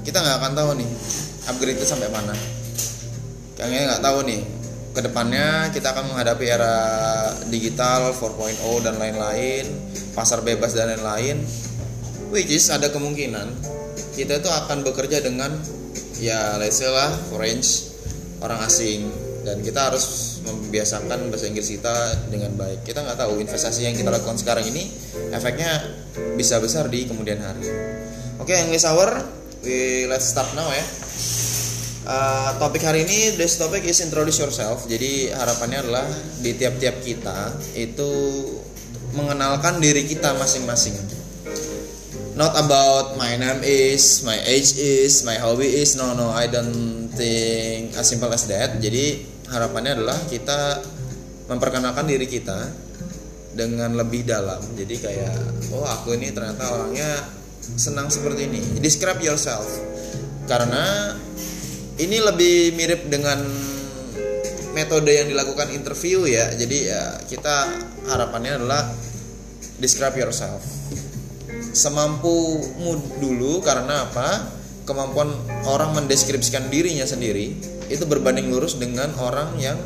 kita nggak akan tahu nih upgrade itu sampai mana. Kayaknya nggak tahu nih ke depannya kita akan menghadapi era digital 4.0 dan lain-lain, pasar bebas dan lain-lain, which is ada kemungkinan kita itu akan bekerja dengan ya let's say lah French orang asing dan kita harus membiasakan bahasa Inggris kita dengan baik kita nggak tahu investasi yang kita lakukan sekarang ini efeknya bisa besar di kemudian hari oke English hour we let's start now ya Uh, topik hari ini this topic is introduce yourself jadi harapannya adalah di tiap-tiap kita itu mengenalkan diri kita masing-masing not about my name is, my age is, my hobby is. No no, I don't think as simple as that. Jadi harapannya adalah kita memperkenalkan diri kita dengan lebih dalam. Jadi kayak oh aku ini ternyata orangnya senang seperti ini. Describe yourself. Karena ini lebih mirip dengan metode yang dilakukan interview ya. Jadi ya kita harapannya adalah describe yourself semampumu dulu karena apa kemampuan orang mendeskripsikan dirinya sendiri itu berbanding lurus dengan orang yang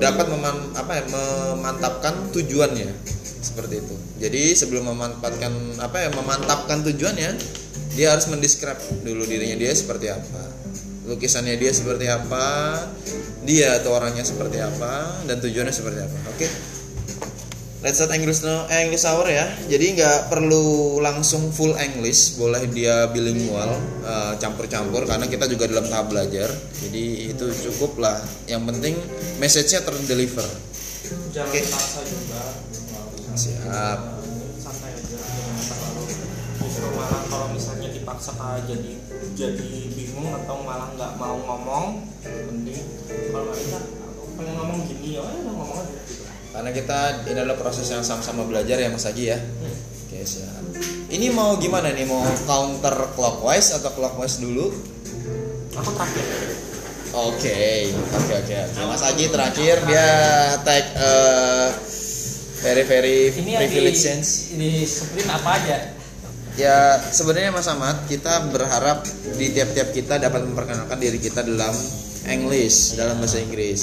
dapat meman, apa ya, memantapkan tujuannya. Seperti itu. Jadi sebelum memantapkan apa ya memantapkan tujuannya dia harus mendeskrip dulu dirinya dia seperti apa. Lukisannya dia seperti apa dia atau orangnya seperti apa dan tujuannya seperti apa. Oke Let's start English now, eh, English hour ya. Jadi nggak perlu langsung full English, boleh dia bilingual, eh, campur-campur karena kita juga dalam tahap belajar. Jadi itu cukup lah. Yang penting message-nya terdeliver. Jangan Oke. paksa juga. Siap. Santai aja, jangan terlalu. Justru malah kalau misalnya dipaksa jadi jadi bingung atau malah nggak mau ngomong, mending kalau bisa aku pengen ngomong gini ya udah ngomong aja. Karena kita ini adalah proses yang sama-sama belajar ya Mas Agi ya. Oke siap. Ini mau gimana nih? Mau counter clockwise atau clockwise dulu? Aku terakhir. Oke, oke, oke, oke. Mas Aji terakhir dia tag eh, very very Ini privileged sense. di sprint apa aja? Ya sebenarnya Mas Ahmad kita berharap di tiap-tiap kita dapat memperkenalkan diri kita dalam English dalam bahasa Inggris.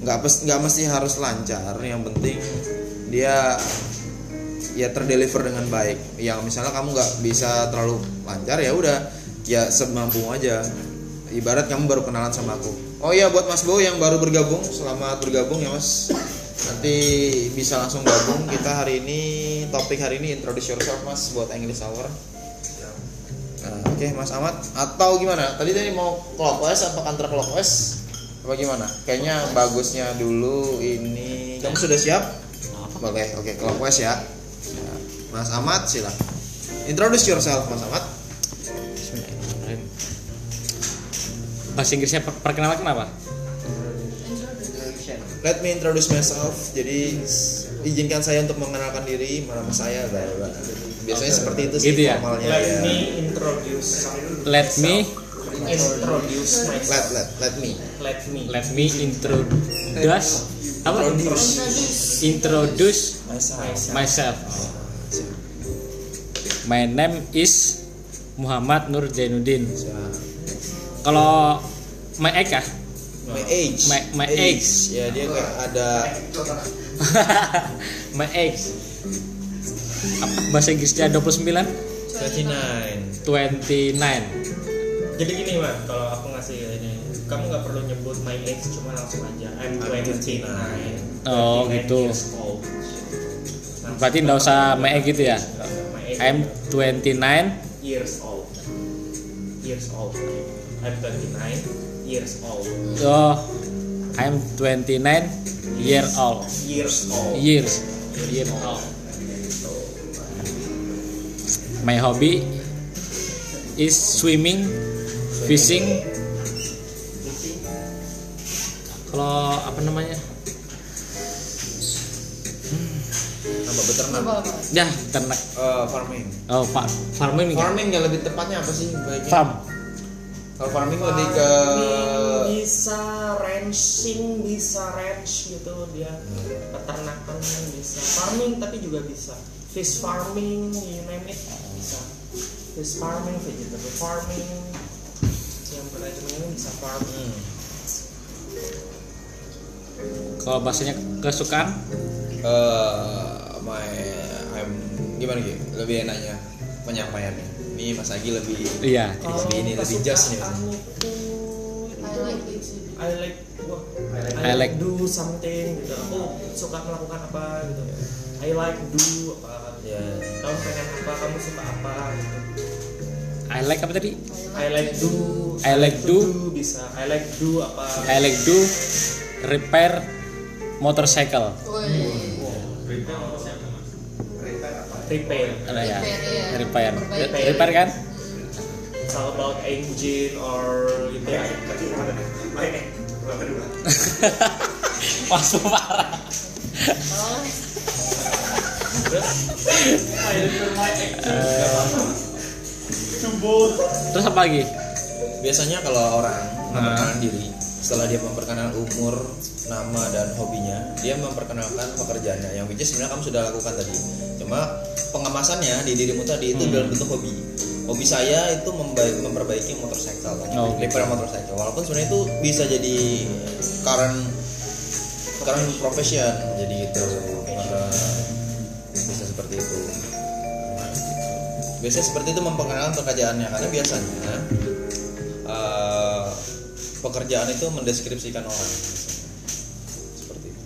Nggak nggak mesti harus lancar. Yang penting dia ya terdeliver dengan baik. Yang misalnya kamu nggak bisa terlalu lancar ya udah ya semampu aja. Ibarat kamu baru kenalan sama aku. Oh iya buat Mas Bo yang baru bergabung, selamat bergabung ya Mas. Nanti bisa langsung gabung. Kita hari ini topik hari ini introduce yourself Mas buat English Hour. Nah, Oke Mas Ahmad atau gimana? Tadi tadi mau clockwise apa counter clockwise? Apa gimana? Kayaknya bagusnya dulu ini. Kamu sudah siap? Oke oke clockwise ya. Ya, Mas Ahmad silakan. Introduce yourself Mas Ahmad. bahasa Inggrisnya per- perkenalan kenapa Let me introduce myself. Jadi izinkan saya untuk mengenalkan diri, nama saya bla. Biasanya seperti itu sih Gitu ya? formalnya Let ya. me introduce let me introduce Let myself. let let me. Let me. let me introduce apa introduce myself. myself my name is Muhammad Nur Zainuddin kalau my age ya My age. My- my age. Ya dia kayak ada [laughs] my age apa bahasa Inggrisnya 29 39. 29 Jadi gini man, kalau aku ngasih ini, kamu nggak perlu nyebut my age, cuma langsung aja I'm 29. Oh, 29 gitu. berarti nggak usah my age gitu ya I'm 29 years old. Years old. I'm 29 years old. oh I'm 29 year old Years old. years year old my hobby is swimming fishing kalau apa namanya Apa beternak? ya ternak Eh, farming. oh pak farming ya? Farming ya lebih tepatnya apa sih baiknya? farm Kalau farming lebih ke Farming bisa ranching, bisa ranch gitu dia. Peternakan bisa. Farming tapi juga bisa. Fish farming, you name it bisa. Fish farming, vegetable farming, yang manajemen farming. kalau bahasanya kesukaan eh my I'm gimana gitu? Lebih enaknya penyampaiannya. Ini Mas Agi lebih iya lebih ini lebih just nih. kesukaan itu I like. I like I like- do something gitu aku suka melakukan apa gitu I like do apa Ya. kamu pengen apa kamu suka apa gitu I like apa tadi? I like do. I like to do. bisa. I like do apa? I like do repair motorcycle. Repair ya Repair, ya. repair Perbaiki. repair. Kan? It's all about engine or gitu ya [laughs] masuk parah Terus apa lagi Biasanya kalau orang memperkenalkan diri, setelah dia memperkenalkan umur, nama dan hobinya, dia memperkenalkan pekerjaannya. Yang which sebenarnya kamu sudah lakukan tadi. Cuma pengemasannya di dirimu tadi itu dalam bentuk hobi. Hobi saya itu membaik, memperbaiki motorcycle, Oh, gitu. repair motorcycle. Walaupun sebenarnya itu bisa jadi current current profession, jadi itu Biasanya seperti itu memperkenalkan pekerjaannya karena biasanya eh, pekerjaan itu mendeskripsikan orang. Seperti itu.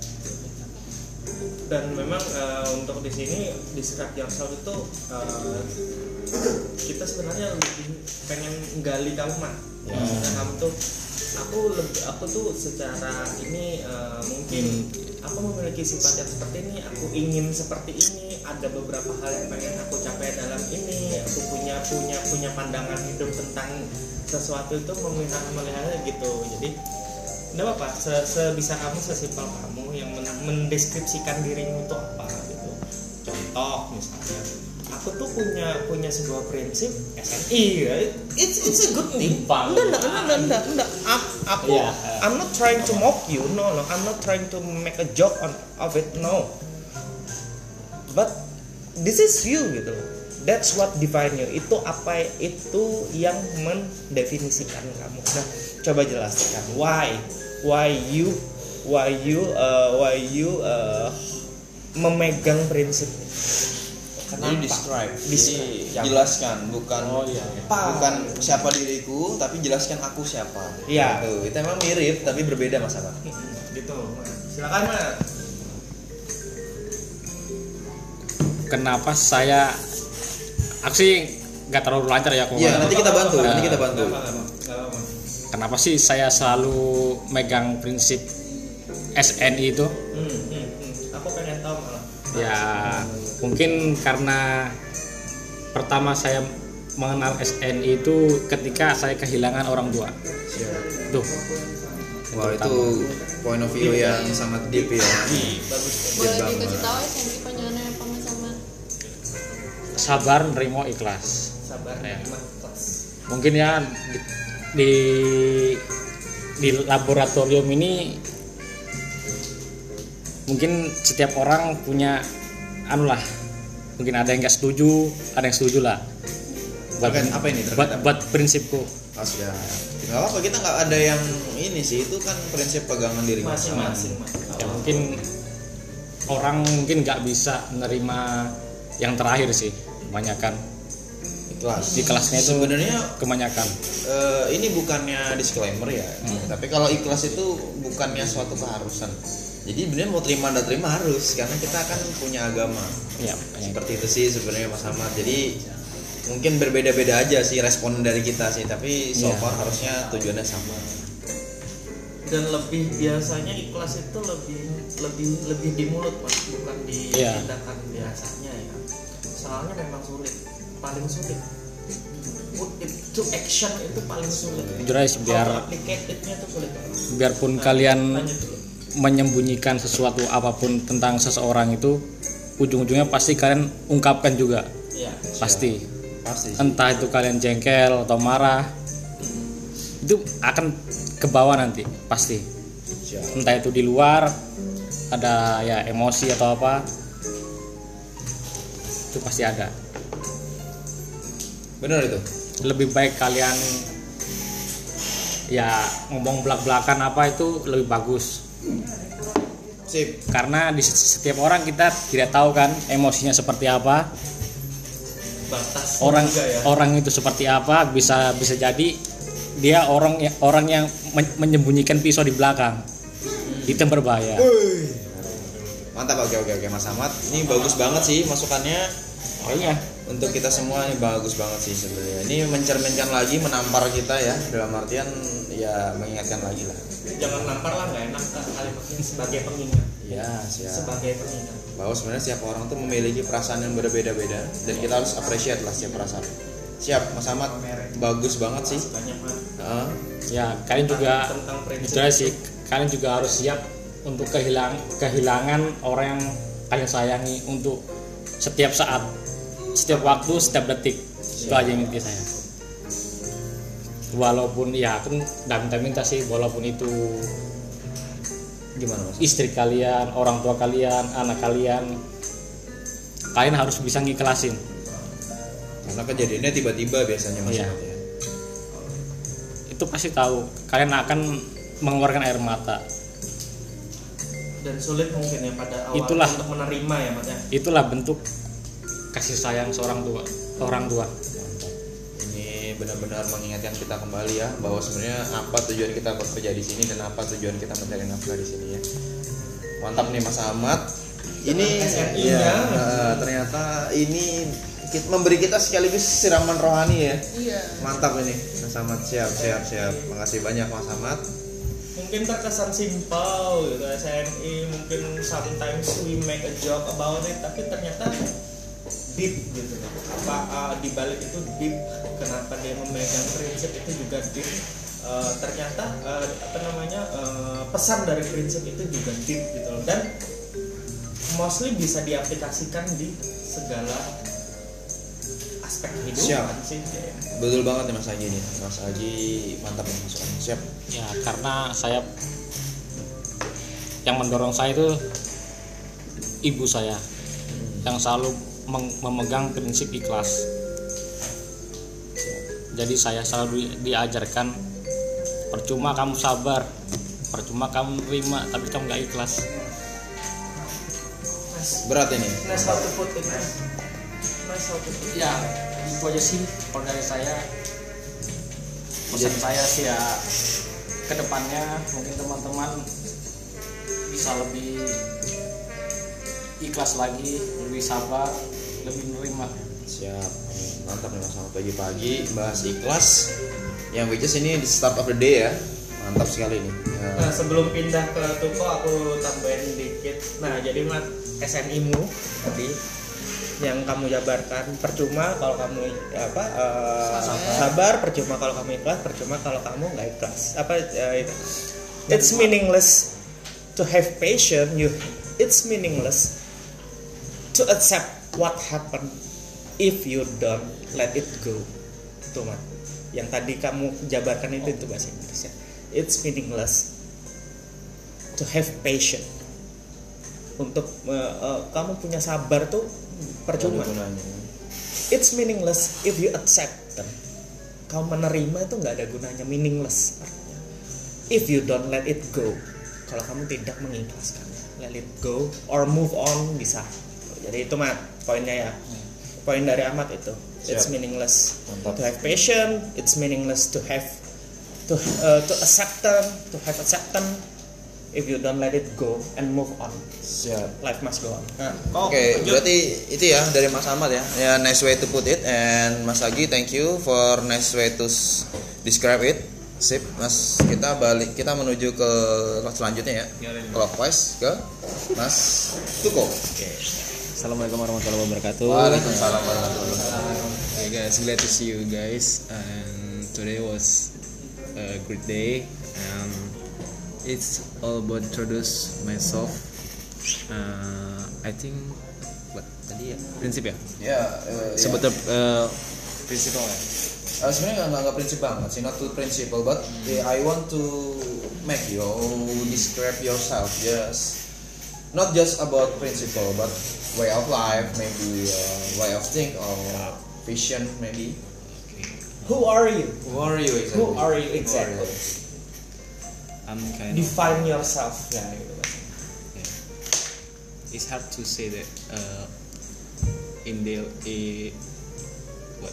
dan memang eh, untuk di sini describe yourself itu eh, kita sebenarnya lebih pengen gali kamu mah Ya. Maksudnya kamu tuh aku lebih aku tuh secara ini eh, mungkin aku memiliki sifat yang seperti ini aku ingin seperti ini ada beberapa hal yang pengen aku capai dalam ini aku punya punya punya pandangan hidup tentang sesuatu itu melihat melihatnya gitu jadi Nggak apa-apa, se- sebisa kamu, sesimpel kamu yang men- mendeskripsikan dirimu itu apa gitu. Contoh misalnya, aku tuh punya punya sebuah prinsip SNI ya. It's it's a good thing. Enggak, enggak, enggak, enggak, enggak. Aku, Iya. I'm not trying to mock you. No, no. I'm not trying to make a joke on of it. No. But this is you gitu. That's what define you. Itu apa itu yang mendefinisikan kamu. Nah, coba jelaskan why why you why you uh, why you uh, memegang prinsip ini. Jadi describe, Describe. jadi jelaskan, bukan Oh, iya. bukan siapa diriku, tapi jelaskan aku siapa. Iya. Gitu. Itu emang mirip tapi berbeda masalah. gitu. Silakan Mas. kenapa saya aku sih nggak terlalu lancar ya aku Iya, nanti kita bantu, Nah, nanti kita bantu. Kenapa sih saya selalu megang prinsip SNI itu Hmm, hmm, hmm. Aku pengen tahu malah. Ya mungkin karena pertama saya mengenal SNI itu ketika saya kehilangan orang tua tuh Wah itu point of view yang sangat deep ya. Bagus. boleh banget. dikasih tahu ya sih panjangannya apa mas sama sabar nerimo ikhlas Sabar, Ya. mungkin ya di, di di laboratorium ini mungkin setiap orang punya anu lah mungkin ada yang nggak setuju ada yang setuju lah buat Terkait apa ini? Buat, apa? buat prinsipku Oh, sudah. Nggak apa kita nggak ada yang ini sih itu kan prinsip pegangan diri Masing-masing, Mas. ya mungkin orang mungkin nggak bisa menerima yang terakhir sih kebanyakan Ikhlas. di kelasnya itu Sebenarnya kebanyakan eh, ini bukannya disclaimer ya. Tapi kalau ikhlas itu bukannya suatu keharusan. Jadi bener mau terima dan terima harus karena kita kan punya agama. ya. Seperti itu sih sebenarnya Mas Ahmad. Jadi mungkin berbeda-beda aja sih respon dari kita sih, tapi so Iya. far harusnya tujuannya sama. Dan lebih biasanya ikhlas itu lebih lebih lebih di mulut mas, bukan di Iya. tindakan biasanya ya. Soalnya memang sulit, paling sulit. Put it to action itu paling sulit. Jujur aja sih, biar itu sulit biarpun kalian Lanjut dulu. Menyembunyikan sesuatu apa pun tentang seseorang itu ujung-ujungnya pasti kalian ungkapkan juga Iya. pasti Pasti. entah itu kalian jengkel atau marah itu akan ke bawah nanti pasti entah itu di luar ada ya emosi atau apa itu pasti ada Benar itu. lebih baik kalian ya ngomong belak-belakan apa itu lebih bagus Sip. karena di setiap orang kita tidak tahu kan emosinya seperti apa Batas orang ya. orang itu seperti apa bisa bisa jadi dia orang ya- orang yang men- menyembunyikan pisau di belakang item berbahaya Mantap oke oke oke Mas Ahmad. Ini bagus banget sih masukannya. Oh iya Untuk kita semua ini bagus banget sih sebenarnya. Ini mencerminkan lagi menampar kita ya dalam artian ya mengingatkan lagi lah. jangan nampar lah nggak enak kan kalimatnya sebagai pengingat Ya siap. sebagai pengingat Bahwa sebenarnya setiap orang tuh memiliki perasaan yang berbeda-beda dan kita harus appreciate lah setiap perasaan. Siap Mas Ahmad. Bagus banget sih. banyak banget Heeh. ya kalian juga tentang sih kalian juga harus siap untuk kehilang kehilangan orang yang kalian sayangi untuk setiap saat setiap waktu setiap detik itu aja yang inti saya walaupun ya aku nggak minta-minta sih walaupun itu Gimana Mas? istri kalian orang tua kalian anak kalian kalian harus bisa ngiklasin Karena kejadiannya tiba-tiba biasanya Mas Iya. Ya. itu pasti tahu kalian akan mengeluarkan air mata dan sulit mungkin ya pada awal Itulah. untuk menerima ya mas ya itulah bentuk kasih sayang seorang tua orang tua Mantap. Ini benar-benar mengingatkan kita kembali ya bahwa sebenarnya apa tujuan kita bekerja di sini dan apa tujuan kita mencari nafkah di sini ya. Mantap nih Mas Ahmad. Ini ya, eh, ternyata ini kita, memberi kita sekaligus siraman rohani ya. Iya. Mantap ini Mas Ahmad siap siap siap. Makasih banyak Mas Ahmad. mungkin terkesan simpel gitu SNI mungkin sometimes we make a joke about it tapi ternyata deep gitu loh apa uh, di balik itu deep kenapa dia memegang prinsip itu juga deep Uh, ternyata uh, apa namanya uh, pesan dari prinsip itu juga deep gitu loh dan mostly bisa diaplikasikan di segala aspek kehidupan sih ya. Betul banget nih Mas Haji nih. Mas Haji mantap nih masukannya. Siap. ya karena saya yang mendorong saya itu ibu saya yang selalu memegang prinsip ikhlas. Jadi saya selalu di- diajarkan percuma kamu sabar percuma kamu terima tapi kamu nggak ikhlas. Berat ini. nice how to put it nice how to put it ya itu aja sih kalau dari saya pesan saya sih ya ke depannya mungkin teman-teman bisa lebih ikhlas lagi lebih sabar lebih menerima Siap. Mantap nih Mas pagi-pagi bahas ikhlas. Yang which is ini di start of the day ya. Mantap sekali nih. Ya. Nah sebelum pindah ke Tuko aku tambahin dikit. Nah jadi mat SNI-mu tadi yang kamu jabarkan percuma kalau kamu apa eh, sabar percuma kalau kamu ikhlas percuma kalau kamu nggak ikhlas apa itu it's meaningless to have patience you it's meaningless to accept what happened if you don't let it go. Tuh mat. Yang tadi kamu jabarkan itu itu bahasa Inggrisnya it's meaningless to have patience. Untuk eh, eh, kamu punya sabar tuh percuma. It's meaningless if you accept them. Kamu menerima itu nggak ada gunanya. Meaningless artinya. If you don't let it go. Kalau kamu tidak mengikhlaskannya let it go or move on bisa jadi itu mah poinnya ya poin dari Ahmad itu it's Siap. meaningless Mantap. to have patience it's meaningless to have to uh, to accept them to have acceptance if you don't let it go and move on Siap. life must go on nah, Oke, berarti itu ya dari Mas Ahmad ya. Ya nice way to put it and Mas Agi thank you for nice way to describe it. Sip, Mas. Kita balik kita menuju ke selanjutnya ya. Clockwise ke Mas Tuko. Assalamualaikum warahmatullahi wabarakatuh. Waalaikumsalam warahmatullahi wabarakatuh. Okay guys, glad to see you guys. And today was a great day. Um, it's all about introduce myself. Uh, I think what tadi ya prinsip ya. Ya, eh, ya. Sebetulnya uh, prinsip ya. Eh, sebenarnya nggak nggak prinsip banget sih, not too principle, but eh, I want to make you describe yourself, just not just about principle, but way of life, maybe uh, way of think or vision, maybe. who are you Who are you exactly? Who are you exactly? I'm kind of. define yourself ya gitu It's hard to say that uh, in the eh, what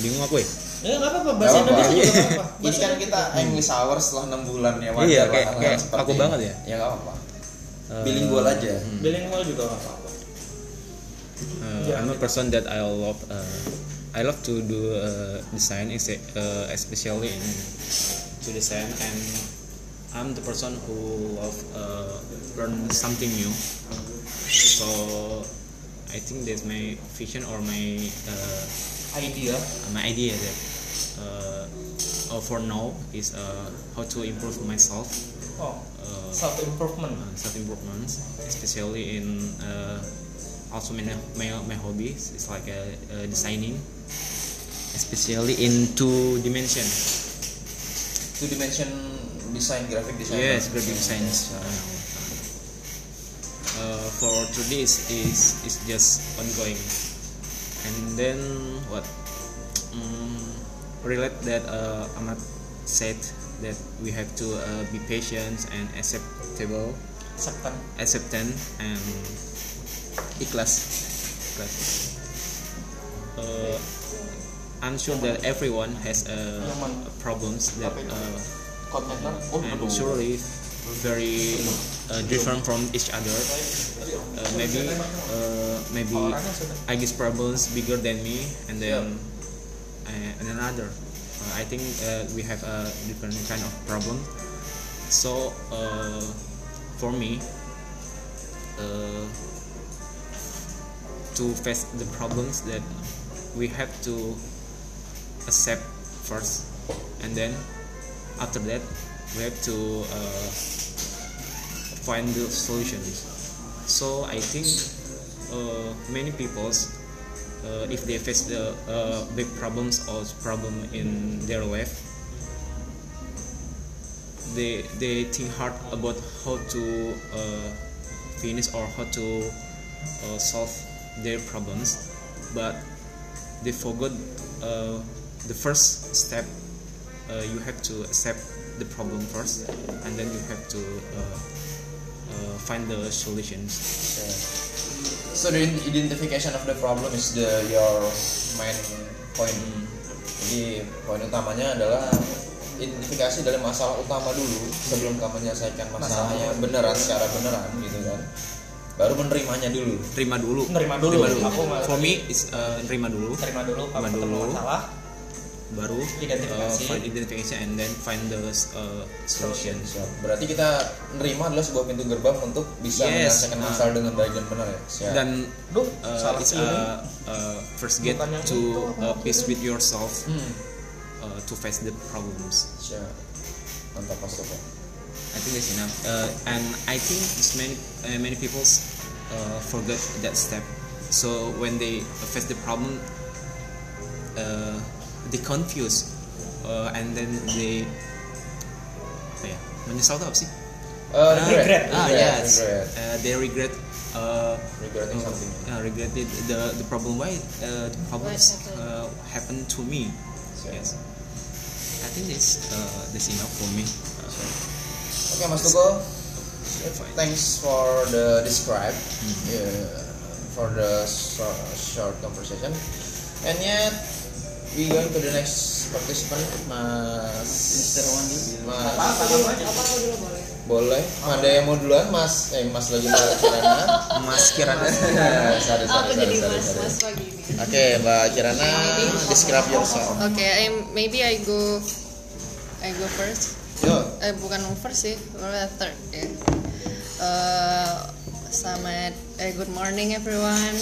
bingung aku ya Ya nggak apa-apa bahasa. Indonesia juga nggak apa-apa. Ini kan kita English hour setelah 6 bulan ya wajar Iya, kayak- kayak aku banget ya. Ya nggak apa-apa. Uh, Bilingual aja. bilingual juga nggak apa-apa. Uh, I'm a person that I love. Uh, I love to do uh, design, uh, especially in to design, and I'm the person who love uh, learn something new. So I think that's my vision or my uh, Idea. my idea that uh, for now is uh, how to improve myself. Oh, Uh, self improvement. self improvement, especially in uh, also my, my my hobbies is like uh, uh, designing, especially in two dimension. Two dimension design graphic design. Yes, graphic designs. Uh, for today is, is is just ongoing, and then what? Mm, relate that uh, Ahmad said that we have to uh, be patient and acceptable Acceptance. acceptance and ikhlas. Ikhlas. Uh, I'm sure that everyone has uh, problems that uh, and surely very uh, different from each other. Uh, maybe uh, maybe I guess problems bigger than me and then uh, and another. Uh, I think uh, we have a different kind of problem. So uh, for me to face the problems that we have to accept first. And then after that we have to uh, find the solutions. So i think uh, many people's uh, if they face the uh, big problems or problem in their life they they think hard about how to uh, finish or how to uh, solve their problems but they forgot uh, the first step uh, you have to accept the problem first and then you have to uh, uh, find the solutions So the identification of the problem is the your main point. Jadi poin utamanya adalah identifikasi dari masalah utama dulu sebelum kamu menyelesaikan masalahnya beneran secara beneran gitu kan. Baru menerimanya dulu. terima dulu Nerima dulu. terima dulu Aku for me is uh, terima dulu Terima dulu kalau Terima dulu. masalah. baru Identifikasi. uh, find identification and then find the uh, solutions Siap. Berarti kita nerima adalah sebuah pintu gerbang untuk bisa Yes. menyelesaikan Nah. masalah dengan baik dan benar ya. Siap. dan Duh, uh, salah it's pilih. uh, uh, first get Bukan yang to uh, peace with yourself Hmm. uh, to face the problems Siap. Mantap Mas Toko. I think that's enough. Uh, and I think it's many uh, many people uh, forget that step. So when they face the problem, uh, they confuse, uh, and then they apa ya? Menyesal tuh apa sih? Uh, Regret. regret. Ah Regret. yes, Regret. Uh, they regret. Uh, Regretting something. uh, regretted the the problem why uh, the problems happened? uh, happened to me. Yes, I think this uh, this enough for me. Uh, Oke Mas Tuko, thanks for the describe, yeah, for the short, short conversation. And yet we going to the next participant, Mas. Mr. Wandi. Mas. Apa dulu? Apa aku dulu boleh? Boleh. Ada yang mau duluan, Mas? Eh, Mas lagi Mbak Kirana. [laughs] Mas Kirana. [laughs] sorry, sorry, Aku sorry, jadi sorry, mas sorry. mas pagi ini. Oke, Mbak Kirana, describe yourself. Okay, I, maybe I go I go first. Yo, Eh bukan first sih, third ya. Eh, selamat eh good morning everyone.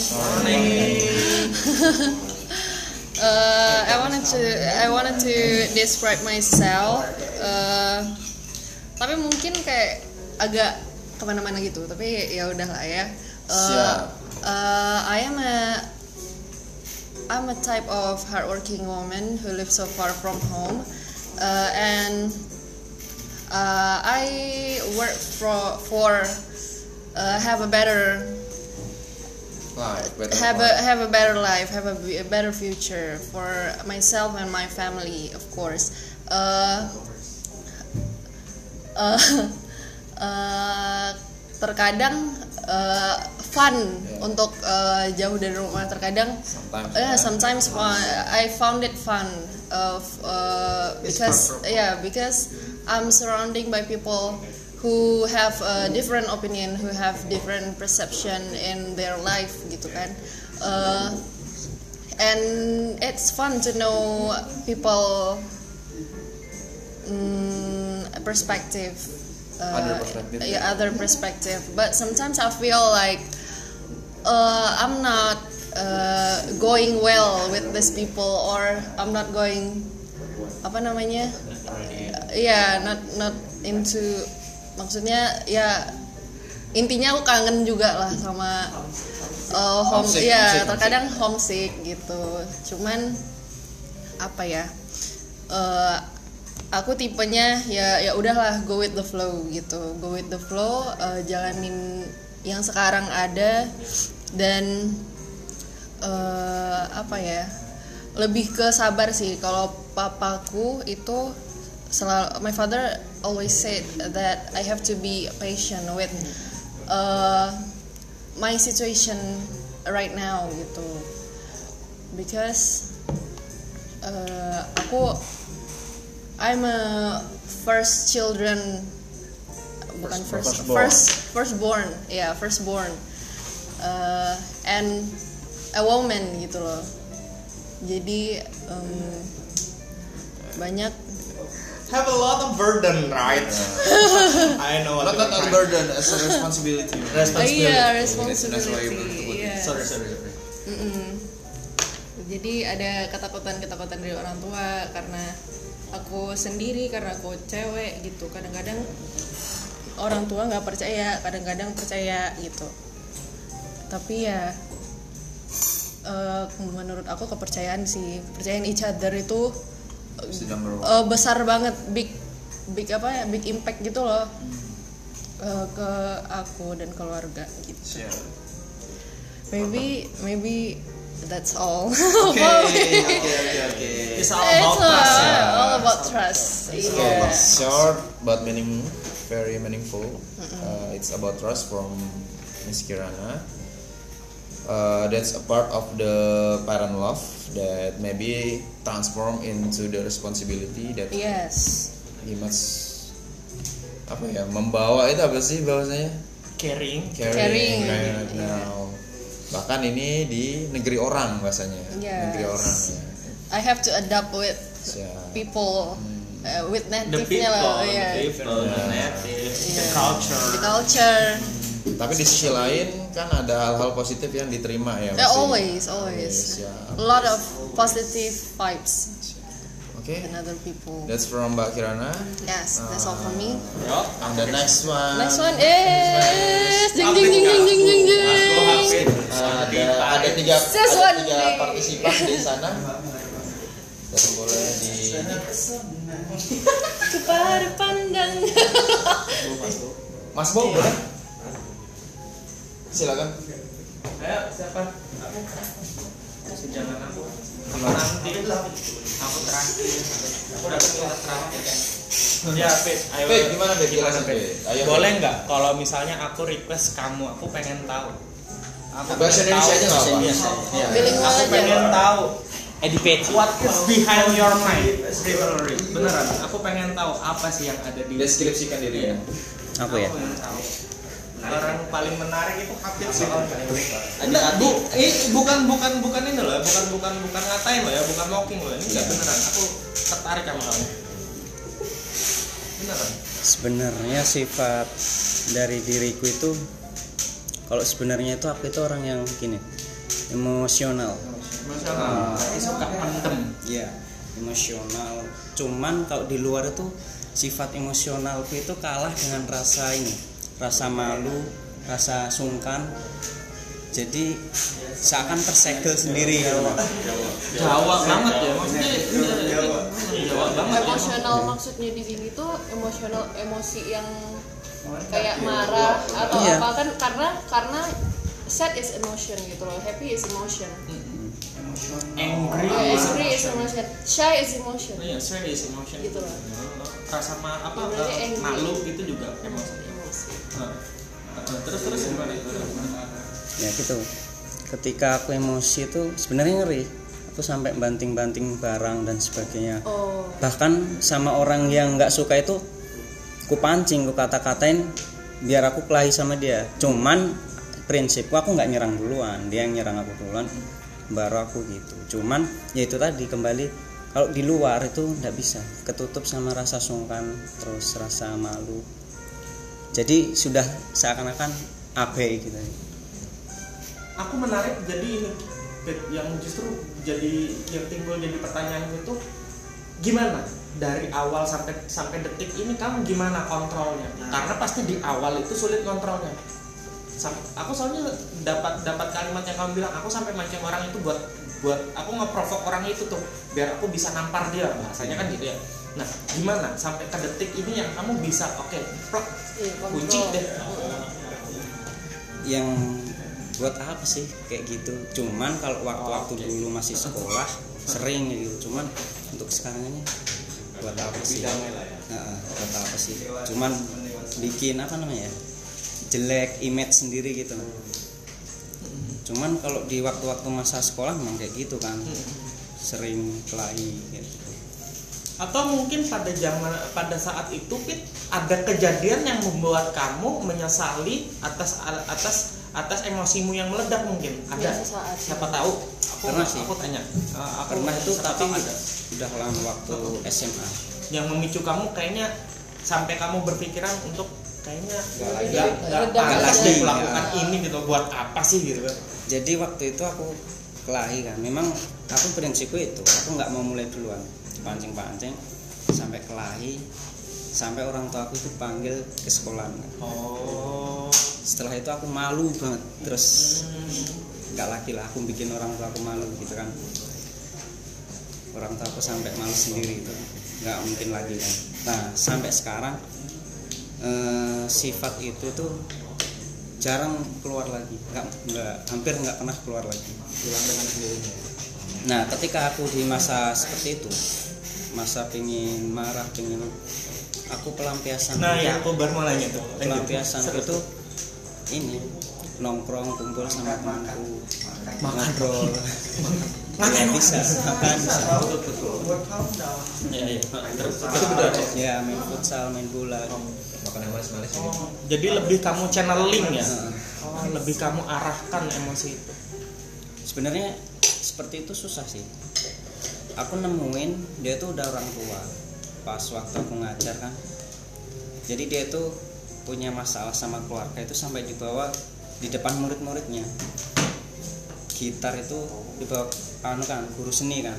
Uh, I wanted to I wanted to describe myself. Uh, tapi mungkin kayak agak ke mana-mana gitu. Tapi ya udahlah ya. Uh, uh, I am a I'm a type of hardworking woman who lives so far from home, uh, and uh, I work for for uh, have a better better have life. a have a better life, have a, a better future for myself and my family, of course. Uh, uh, [laughs] uh, terkadang uh, fun untuk uh, jauh dari rumah terkadang Sometimes, yeah, ya. sometimes fun. I found it fun of uh, because yeah because I'm surrounding by people who have a different opinion who have different perception in their life gitu kan Uh, and it's fun to know people mm, perspective uh, Other perspective. yeah, other perspective but sometimes I feel like uh, I'm not uh, going well with these people or I'm not going apa namanya ya not not into maksudnya ya intinya aku kangen juga lah sama uh, home Homesick, ya homesick, terkadang homesick gitu. Cuman apa ya uh, aku tipenya ya ya udahlah go with the flow gitu. Go with the flow uh, jalanin yang sekarang ada dan eh, apa ya lebih ke sabar sih. Kalau papaku itu selalu my father always said that I have to be patient with uh, my situation right now gitu. Because uh, aku I'm a first children bukan first firstborn. first firstborn ya firstborn. Uh, and a woman gitu loh. Jadi um, banyak Have a lot of burden, right? [laughs] I know what Not not not burden as a responsibility. Responsibility. iya responsibility it. iya. Sorry, sorry, sorry. Mm-mm. Jadi ada ketakutan-ketakutan dari orang tua karena aku sendiri karena aku cewek gitu. Kadang-kadang orang tua nggak percaya, kadang-kadang percaya gitu. Tapi ya eh, menurut aku kepercayaan sih, kepercayaan each other itu It's eh, besar banget, big big apa ya, big impact gitu loh eh, ke aku dan keluarga gitu. Yeah. Maybe maybe that's all. [laughs] Oke, oke, oke, oke. It's all It's about trust ya. uh, all about trust. So Yeah. short but meaning very meaningful. Uh, it's about trust from Miss Kirana. Uh, that's a part of the parent love that maybe transform into the responsibility that Yes. he must apa ya membawa itu apa sih bahasanya Caring. Caring, right iya. now. bahkan ini di negeri orang bahasanya Yes. negeri orang ya. I have to adapt with Siap. people uh, with The native-nya people, lah. the yeah. people, the native, the Yeah. culture. The culture. Tapi di sisi lain kan ada hal-hal positif yang diterima ya Yeah, always, always. Ya. A lot of positive vibes Oke, in other people. that's from Mbak Kirana. Yes, that's all for me. And the next one. Next one is jeng jeng jeng jeng jeng jeng jeng. ada ada tiga This ada tiga partisipan di sana. Dan boleh di Kepada pandang. Mas Bo boleh? Silakan. Ayo, siapa? Jangan aku. Aku nanti. Aku terakhir. Aku udah kita terakhir. Ya, Fit. Ayo. Fit, gimana Fit? Gimana, Fit? Fit. Ayo, Boleh nggak kalau misalnya aku request kamu, aku pengen tahu. Aku Bahasa pengen Indonesia tahu. aja nggak apa-apa. Iya. Aku aja. pengen tahu Edipet, what is behind your mind? Beneran, aku pengen tahu apa sih yang ada di Deskripsikan dirinya. Aku ya. Orang paling menarik itu Hafid soalnya. Enggak, bu, ini bukan bukan bukan ini loh, bukan bukan bukan ngatain loh ya, bukan mocking loh. Ini enggak beneran. Aku tertarik sama kamu. Beneran. Sebenarnya sifat dari diriku itu kalau sebenarnya itu aku itu orang yang gini emosional. Emosional. Tapi suka pendem. Iya, emosional. Cuman kalau di luar itu sifat emosionalku itu kalah dengan rasa ini, rasa malu, rasa sungkan. Jadi seakan tersegel sendiri gitu. Jawa banget ya, maksudnya Jawa. Jawa banget. ya. Emosional maksudnya di sini tuh emosional emosi yang kayak marah atau Iya. apa kan karena karena sad is emotion gitu loh, happy is emotion. Angry. Yeah, angry is emotion, shy is emotion. Iya, serious emotion. Gitu loh. Rasa ma apa eh, malu itu juga emosi. Nah, terus terus gimana itu? ya gitu. Ketika aku emosi itu sebenarnya ngeri. Aku sampai banting-banting barang dan sebagainya. Oh. bahkan sama orang yang nggak suka itu ku pancing ku kata-katain biar aku kelahi sama dia. Cuman prinsipku aku nggak nyerang duluan. Dia yang nyerang aku duluan baru aku gitu. Cuman ya itu tadi kembali. Kalau di luar itu nggak bisa. Ketutup sama rasa sungkan terus rasa malu jadi sudah seakan-akan abai gitu. Aku menarik jadi ini yang justru jadi yang timbul jadi pertanyaan itu gimana? Dari awal sampai sampai detik ini kamu gimana kontrolnya? Karena pasti di awal itu sulit kontrolnya. Sam- aku soalnya dapat dapat kalimat yang kamu bilang aku sampai mancing orang itu buat buat aku ngeprovok orang itu tuh biar aku bisa nampar dia. Bahasanya kan gitu ya nah gimana? Sampai ke detik ini yang kamu bisa oke plak Iya, kunci kontrol. deh. Yang buat apa sih kayak gitu? Cuman kalau waktu-waktu dulu masih sekolah sering gitu. Cuman untuk sekarang ini buat apa sih? Heeh, buat apa sih? Cuman bikin apa namanya ya? Jelek image sendiri gitu. Cuman kalau di waktu-waktu masa sekolah memang kayak gitu kan. Sering kelahi gitu. Atau mungkin pada zaman pada saat itu Pit ada kejadian yang membuat kamu menyesali atas atas atas emosimu yang meledak mungkin? Ada? Ya, sesaat. siapa tahu? Aku Pernah sih. aku tanya Eh, aku pernah itu tapi tahu ada udah lama waktu SMA yang memicu kamu kayaknya sampai kamu berpikiran untuk kayaknya lagi. nggak pantas lagi. deh melakukan ini gitu. Buat apa sih gitu? Jadi waktu itu aku kelahi kan. Memang aku prinsipku itu aku nggak mau mulai duluan pancing-pancing sampai kelahi sampai orang tua aku itu panggil ke sekolah. Oh. Setelah itu aku malu banget terus nggak lagi lah aku bikin orang tua aku malu gitu kan. Orang tua aku sampai malu sendiri itu nggak mungkin lagi kan. Nah sampai sekarang eh, sifat itu tuh jarang keluar lagi nggak nggak hampir nggak pernah keluar lagi. Hilang dengan sendirinya. Nah ketika aku di masa seperti itu masa pingin marah pingin aku pelampiasan nah itu- ya aku baru mau nanya tuh. Lanjut. pelampiasan Seru itu tuh. ini nongkrong kumpul sama temanku. Ngobrol. [laughs] Makan, ya, bisa makan bisa. ya ya terus ya main futsal main bola. Makan yang manis-manis ini. Oh, jadi lebih kamu channeling ya? Heeh. oh lebih kamu arahkan emosi itu. Sebenarnya seperti itu susah sih aku nemuin dia tuh udah orang tua. Pas waktu aku ngajar kan. Jadi dia tuh punya masalah sama keluarga itu sampai dibawa di depan murid-muridnya. Gitar itu dibawa anu kan guru seni kan.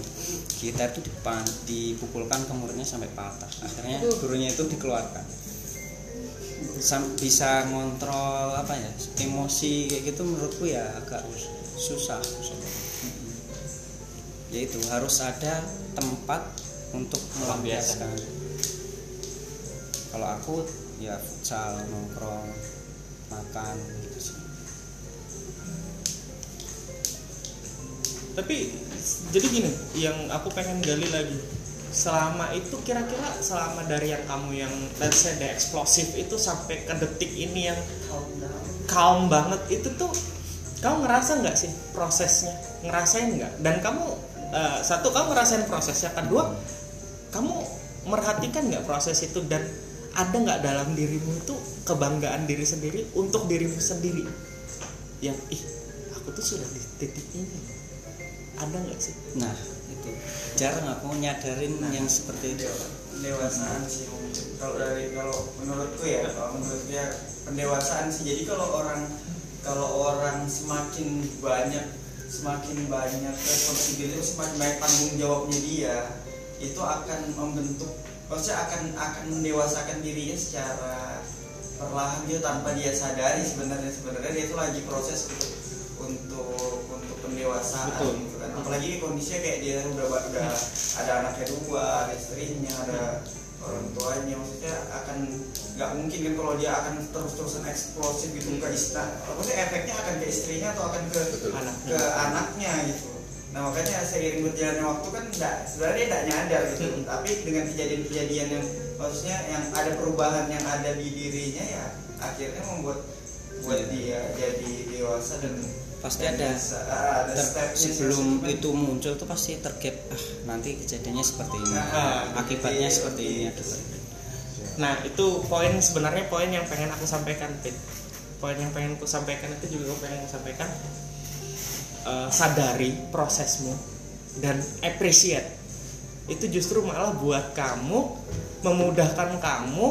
Gitar itu depan dipukulkan ke muridnya sampai patah akhirnya gurunya itu dikeluarkan. Sam- bisa ngontrol apa ya emosi kayak gitu menurutku ya agak susah yaitu harus ada tempat untuk melampiaskan. kalau aku ya futsal nongkrong makan gitu sih. Tapi jadi gini yang aku pengen gali lagi. Selama itu kira-kira selama dari yang kamu yang let's say the eksplosif itu sampai ke detik ini yang calm banget itu tuh kamu ngerasa nggak sih prosesnya? Ngerasain nggak? Dan kamu eh, satu kamu ngerasain prosesnya. Kedua kamu merhatikan nggak proses itu dan ada nggak dalam dirimu itu kebanggaan diri sendiri untuk dirimu sendiri? Yang ih aku tuh sudah di titik ini. Ada nggak sih? Nah itu. Jarang aku nyadarin yang seperti itu. pendewasaan sih kalau dari kalau menurutku ya kalau menurut dia pendewasaan sih. Jadi kalau orang kalau orang semakin banyak semakin banyak responsibility semakin banyak tanggung jawabnya dia itu akan membentuk maksudnya akan akan mendewasakan dirinya secara perlahan gitu tanpa dia sadari sebenarnya sebenarnya dia itu lagi proses untuk untuk untuk pendewasaan Betul. gitu kan apalagi kondisinya kayak dia udah udah ada anaknya dua ada istrinya ada orang tuanya maksudnya akan nggak mungkin kan kalau dia akan terus-terusan eksplosif gitu ke istri maksudnya efeknya akan ke istrinya atau akan ke Anaknya. ke anaknya gitu nah makanya seiring berjalannya waktu kan enggak sebenarnya tidak nyadar gitu Hmm. tapi dengan kejadian-kejadian yang maksudnya yang ada perubahan yang ada di dirinya ya akhirnya membuat buat dia jadi dewasa dan Pasti ada ah, ada ter- sebelum itu muncul tuh pasti tergap ah nanti kejadiannya seperti ini Nah, akibatnya iya, seperti ini iya. akibatnya Nah itu poin sebenarnya poin yang pengen aku sampaikan Pit. Poin yang pengen aku sampaikan itu juga aku pengen aku sampaikan. Eh, Sadari prosesmu dan appreciate. Itu justru malah buat kamu Memudahkan kamu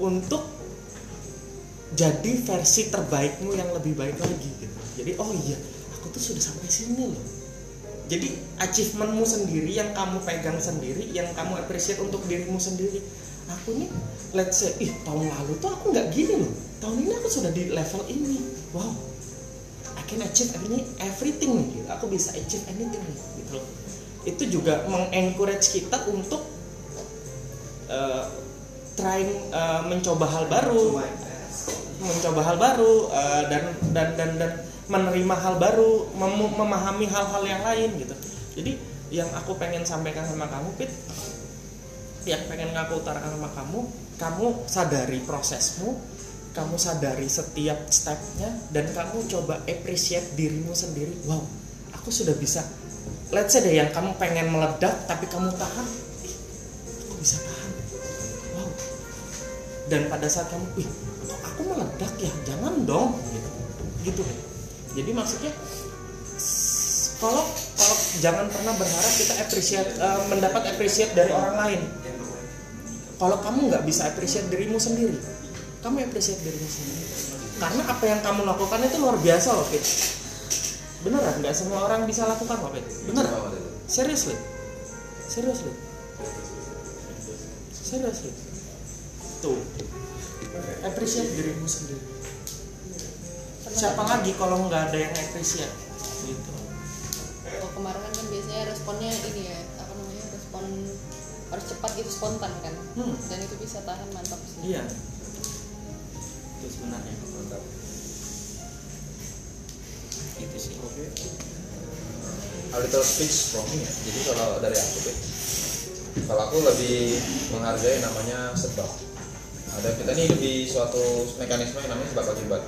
untuk jadi versi terbaikmu yang lebih baik lagi gitu. Jadi oh iya aku tuh sudah sampai sini loh. Jadi achievementmu sendiri yang kamu pegang sendiri yang kamu appreciate untuk dirimu sendiri. Aku nih let's say ih tahun lalu tuh aku nggak gini loh. Tahun ini aku sudah di level ini. Wow I can achieve any, everything nih. Gitu. aku bisa achieve anything nih gitu loh. Itu juga mengencourage kita untuk uh, trying uh, mencoba hal baru. Mencoba hal baru uh, dan dan dan dan menerima hal baru mem- memahami hal-hal yang lain gitu. Jadi yang aku pengen sampaikan sama kamu Pit yang pengen aku utarakan sama kamu kamu sadari prosesmu kamu sadari setiap stepnya dan kamu coba appreciate dirimu sendiri. Wow aku sudah bisa. Let's say deh yang kamu pengen meledak tapi kamu tahan. Aku bisa tahan? Wow. Dan pada saat kamu ih aku meledak ya? Jangan dong. Gitu. Gitu jadi maksudnya kalau kalau jangan pernah berharap kita appreciate eh, mendapat appreciate dari orang lain. Kalau kamu nggak bisa appreciate dirimu sendiri kamu appreciate dirimu sendiri. Karena apa yang kamu lakukan itu luar biasa loh Pit beneran nggak semua orang bisa lakukan loh Pit beneran. Seriously. Seriously. Seriously. Tuh. Appreciate dirimu sendiri siapa lagi kalau nggak ada yang appreciate gitu. Kalau kemarin kan biasanya responnya ini ya apa namanya respon harus cepat gitu spontan kan. Hmm. dan itu bisa tahan mantap sih. Iya. Itu sebenarnya. Itu sih. A little speech from me ya. Jadi kalau dari aku Pit, kalau aku lebih menghargai namanya sebab. Ada kita nih di suatu mekanisme yang namanya sebab akibat.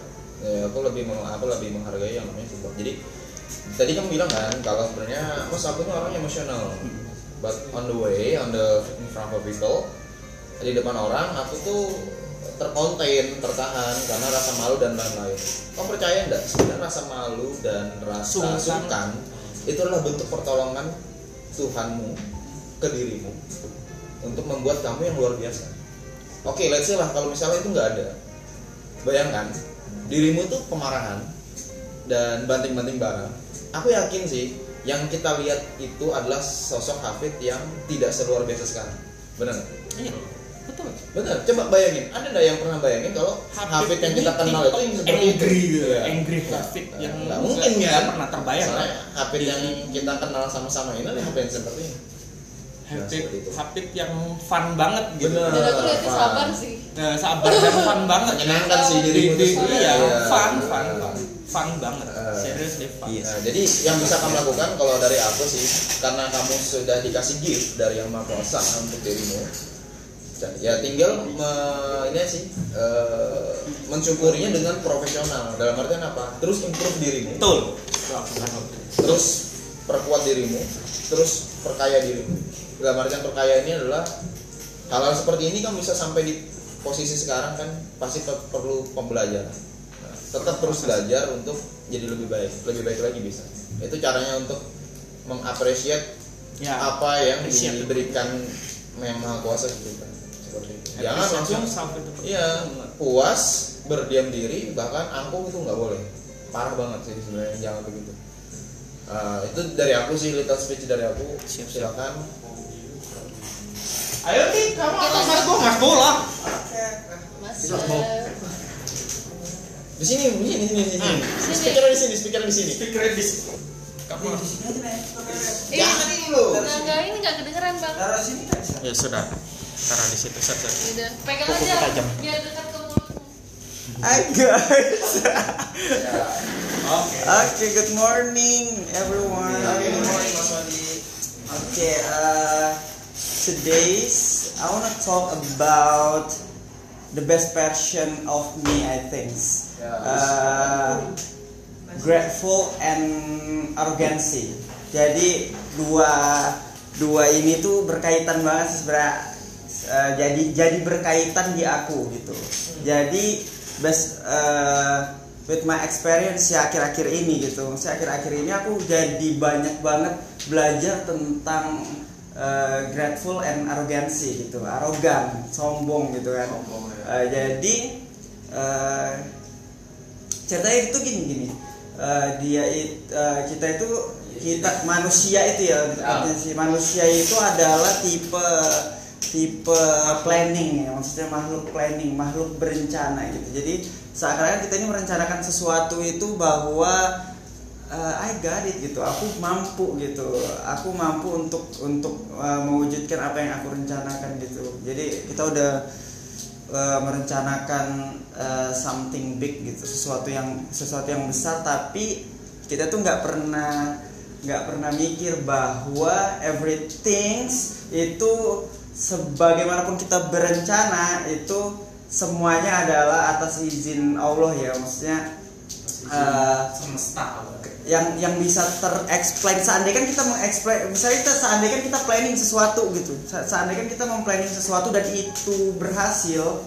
Ya, aku lebih meng- aku lebih menghargai yang namanya sebab. Jadi tadi kamu bilang kan kalau sebenarnya mas aku ini orang emosional. But on the way, on the in front of people, di depan orang aku tuh terkonten, tertahan karena rasa malu dan lain-lain. Kamu percaya enggak? Sebenarnya rasa malu dan rasa Sungkan. sungkan itu adalah bentuk pertolongan Tuhanmu ke dirimu untuk membuat kamu yang luar biasa. Oke, let's say lah kalau misalnya itu nggak ada, bayangkan dirimu itu kemarahan dan banting-banting barang. Aku yakin sih yang kita lihat itu adalah sosok Hafid yang tidak seluar biasa sekarang. Benar? iya betul Benar. Coba bayangin, ada nggak yang pernah bayangin kalau Hafid yang kita kenal itu yang seperti itu? angry gitu Iya. angry. Hafid yang nggak mungkin kan? pernah terbayang Soalnya Hafid yang kita kenal sama-sama ini adalah Hafid yang seperti ini. Itu. Hafid yang fun banget gitu Bener. dan aku lihatnya Fun. sabar sih Nah, sabar dan [laughs] fun banget Menyenangkan sih di, dirimu di, itu iya, Iya. fun fun fun fun banget Eh. serius deh fun Nah, jadi yang bisa kamu lakukan kalau dari aku sih, karena kamu sudah dikasih gift dari yang maha kuasa untuk dirimu, ya tinggal me- ini sih eh, mensyukurinya dengan profesional. Dalam artian apa? Terus improve dirimu, betul terus perkuat dirimu, terus perkaya dirimu. Dalam artian perkaya ini adalah hal-hal seperti ini kamu bisa sampai di posisi sekarang kan pasti per- perlu pembelajaran. Nah, tetap terus belajar untuk jadi lebih baik, lebih baik lagi bisa. Itu caranya untuk mengapresiasi ya apa yang appreciate. diberikan yang maha kuasa gitu kan. Seperti itu. Jangan langsung Iya, puas berdiam diri bahkan angkuh itu nggak boleh. Parah banget sih sebenarnya jangan begitu. Ah, itu dari aku sih little speech dari aku. Siap, siap. Ayo nih kamu apa mas gue mas bola mas Bisa, eh, mau. Di sini, di sini, di sini, di sini. Sini. Speakernya di sini, speakernya di sini. pikirin di sini kamu eh Jangan dulu. nggak nggak ini nggak kedengeran bang taruh sini kan bisa ya sudah taruh di situ set set pegang aja tajam. biar dekat ke mulutmu Hi guys. oke Okay, good morning everyone. Good morning, Mas Wadi. Okay, uh, today's I wanna talk about the best version of me. I think. Uh, grateful and arrogancy. Jadi dua dua ini tuh berkaitan banget sebenarnya. Uh, jadi jadi berkaitan di aku gitu. Jadi best uh, with my experience ya akhir-akhir ini gitu. Saya akhir-akhir ini aku jadi banyak banget belajar tentang uh, grateful and arrogancy gitu. Arogan, sombong gitu kan. Sombong, ya. Uh, jadi uh, ceritanya itu gini gini Eh, dia it, eh, kita itu kita manusia itu ya artinya si manusia itu adalah tipe tipe planning ya maksudnya makhluk planning makhluk berencana gitu jadi seakan-akan kita ini merencanakan sesuatu itu bahwa eh, I got it gitu. Aku mampu gitu. Aku mampu untuk untuk eh, mewujudkan apa yang aku rencanakan gitu. Jadi kita udah eh, merencanakan eh, something big gitu. Sesuatu yang sesuatu yang besar. Tapi kita tuh nggak pernah nggak pernah mikir bahwa everything itu sebagaimanapun kita berencana itu semuanya adalah atas izin Allah ya. Maksudnya eh, semesta yang yang bisa terexplain. Seandainya kan kita mengeksplain misalnya kita seandainya kan kita planning sesuatu gitu. Se- seandainya kan kita memplanning sesuatu dan itu berhasil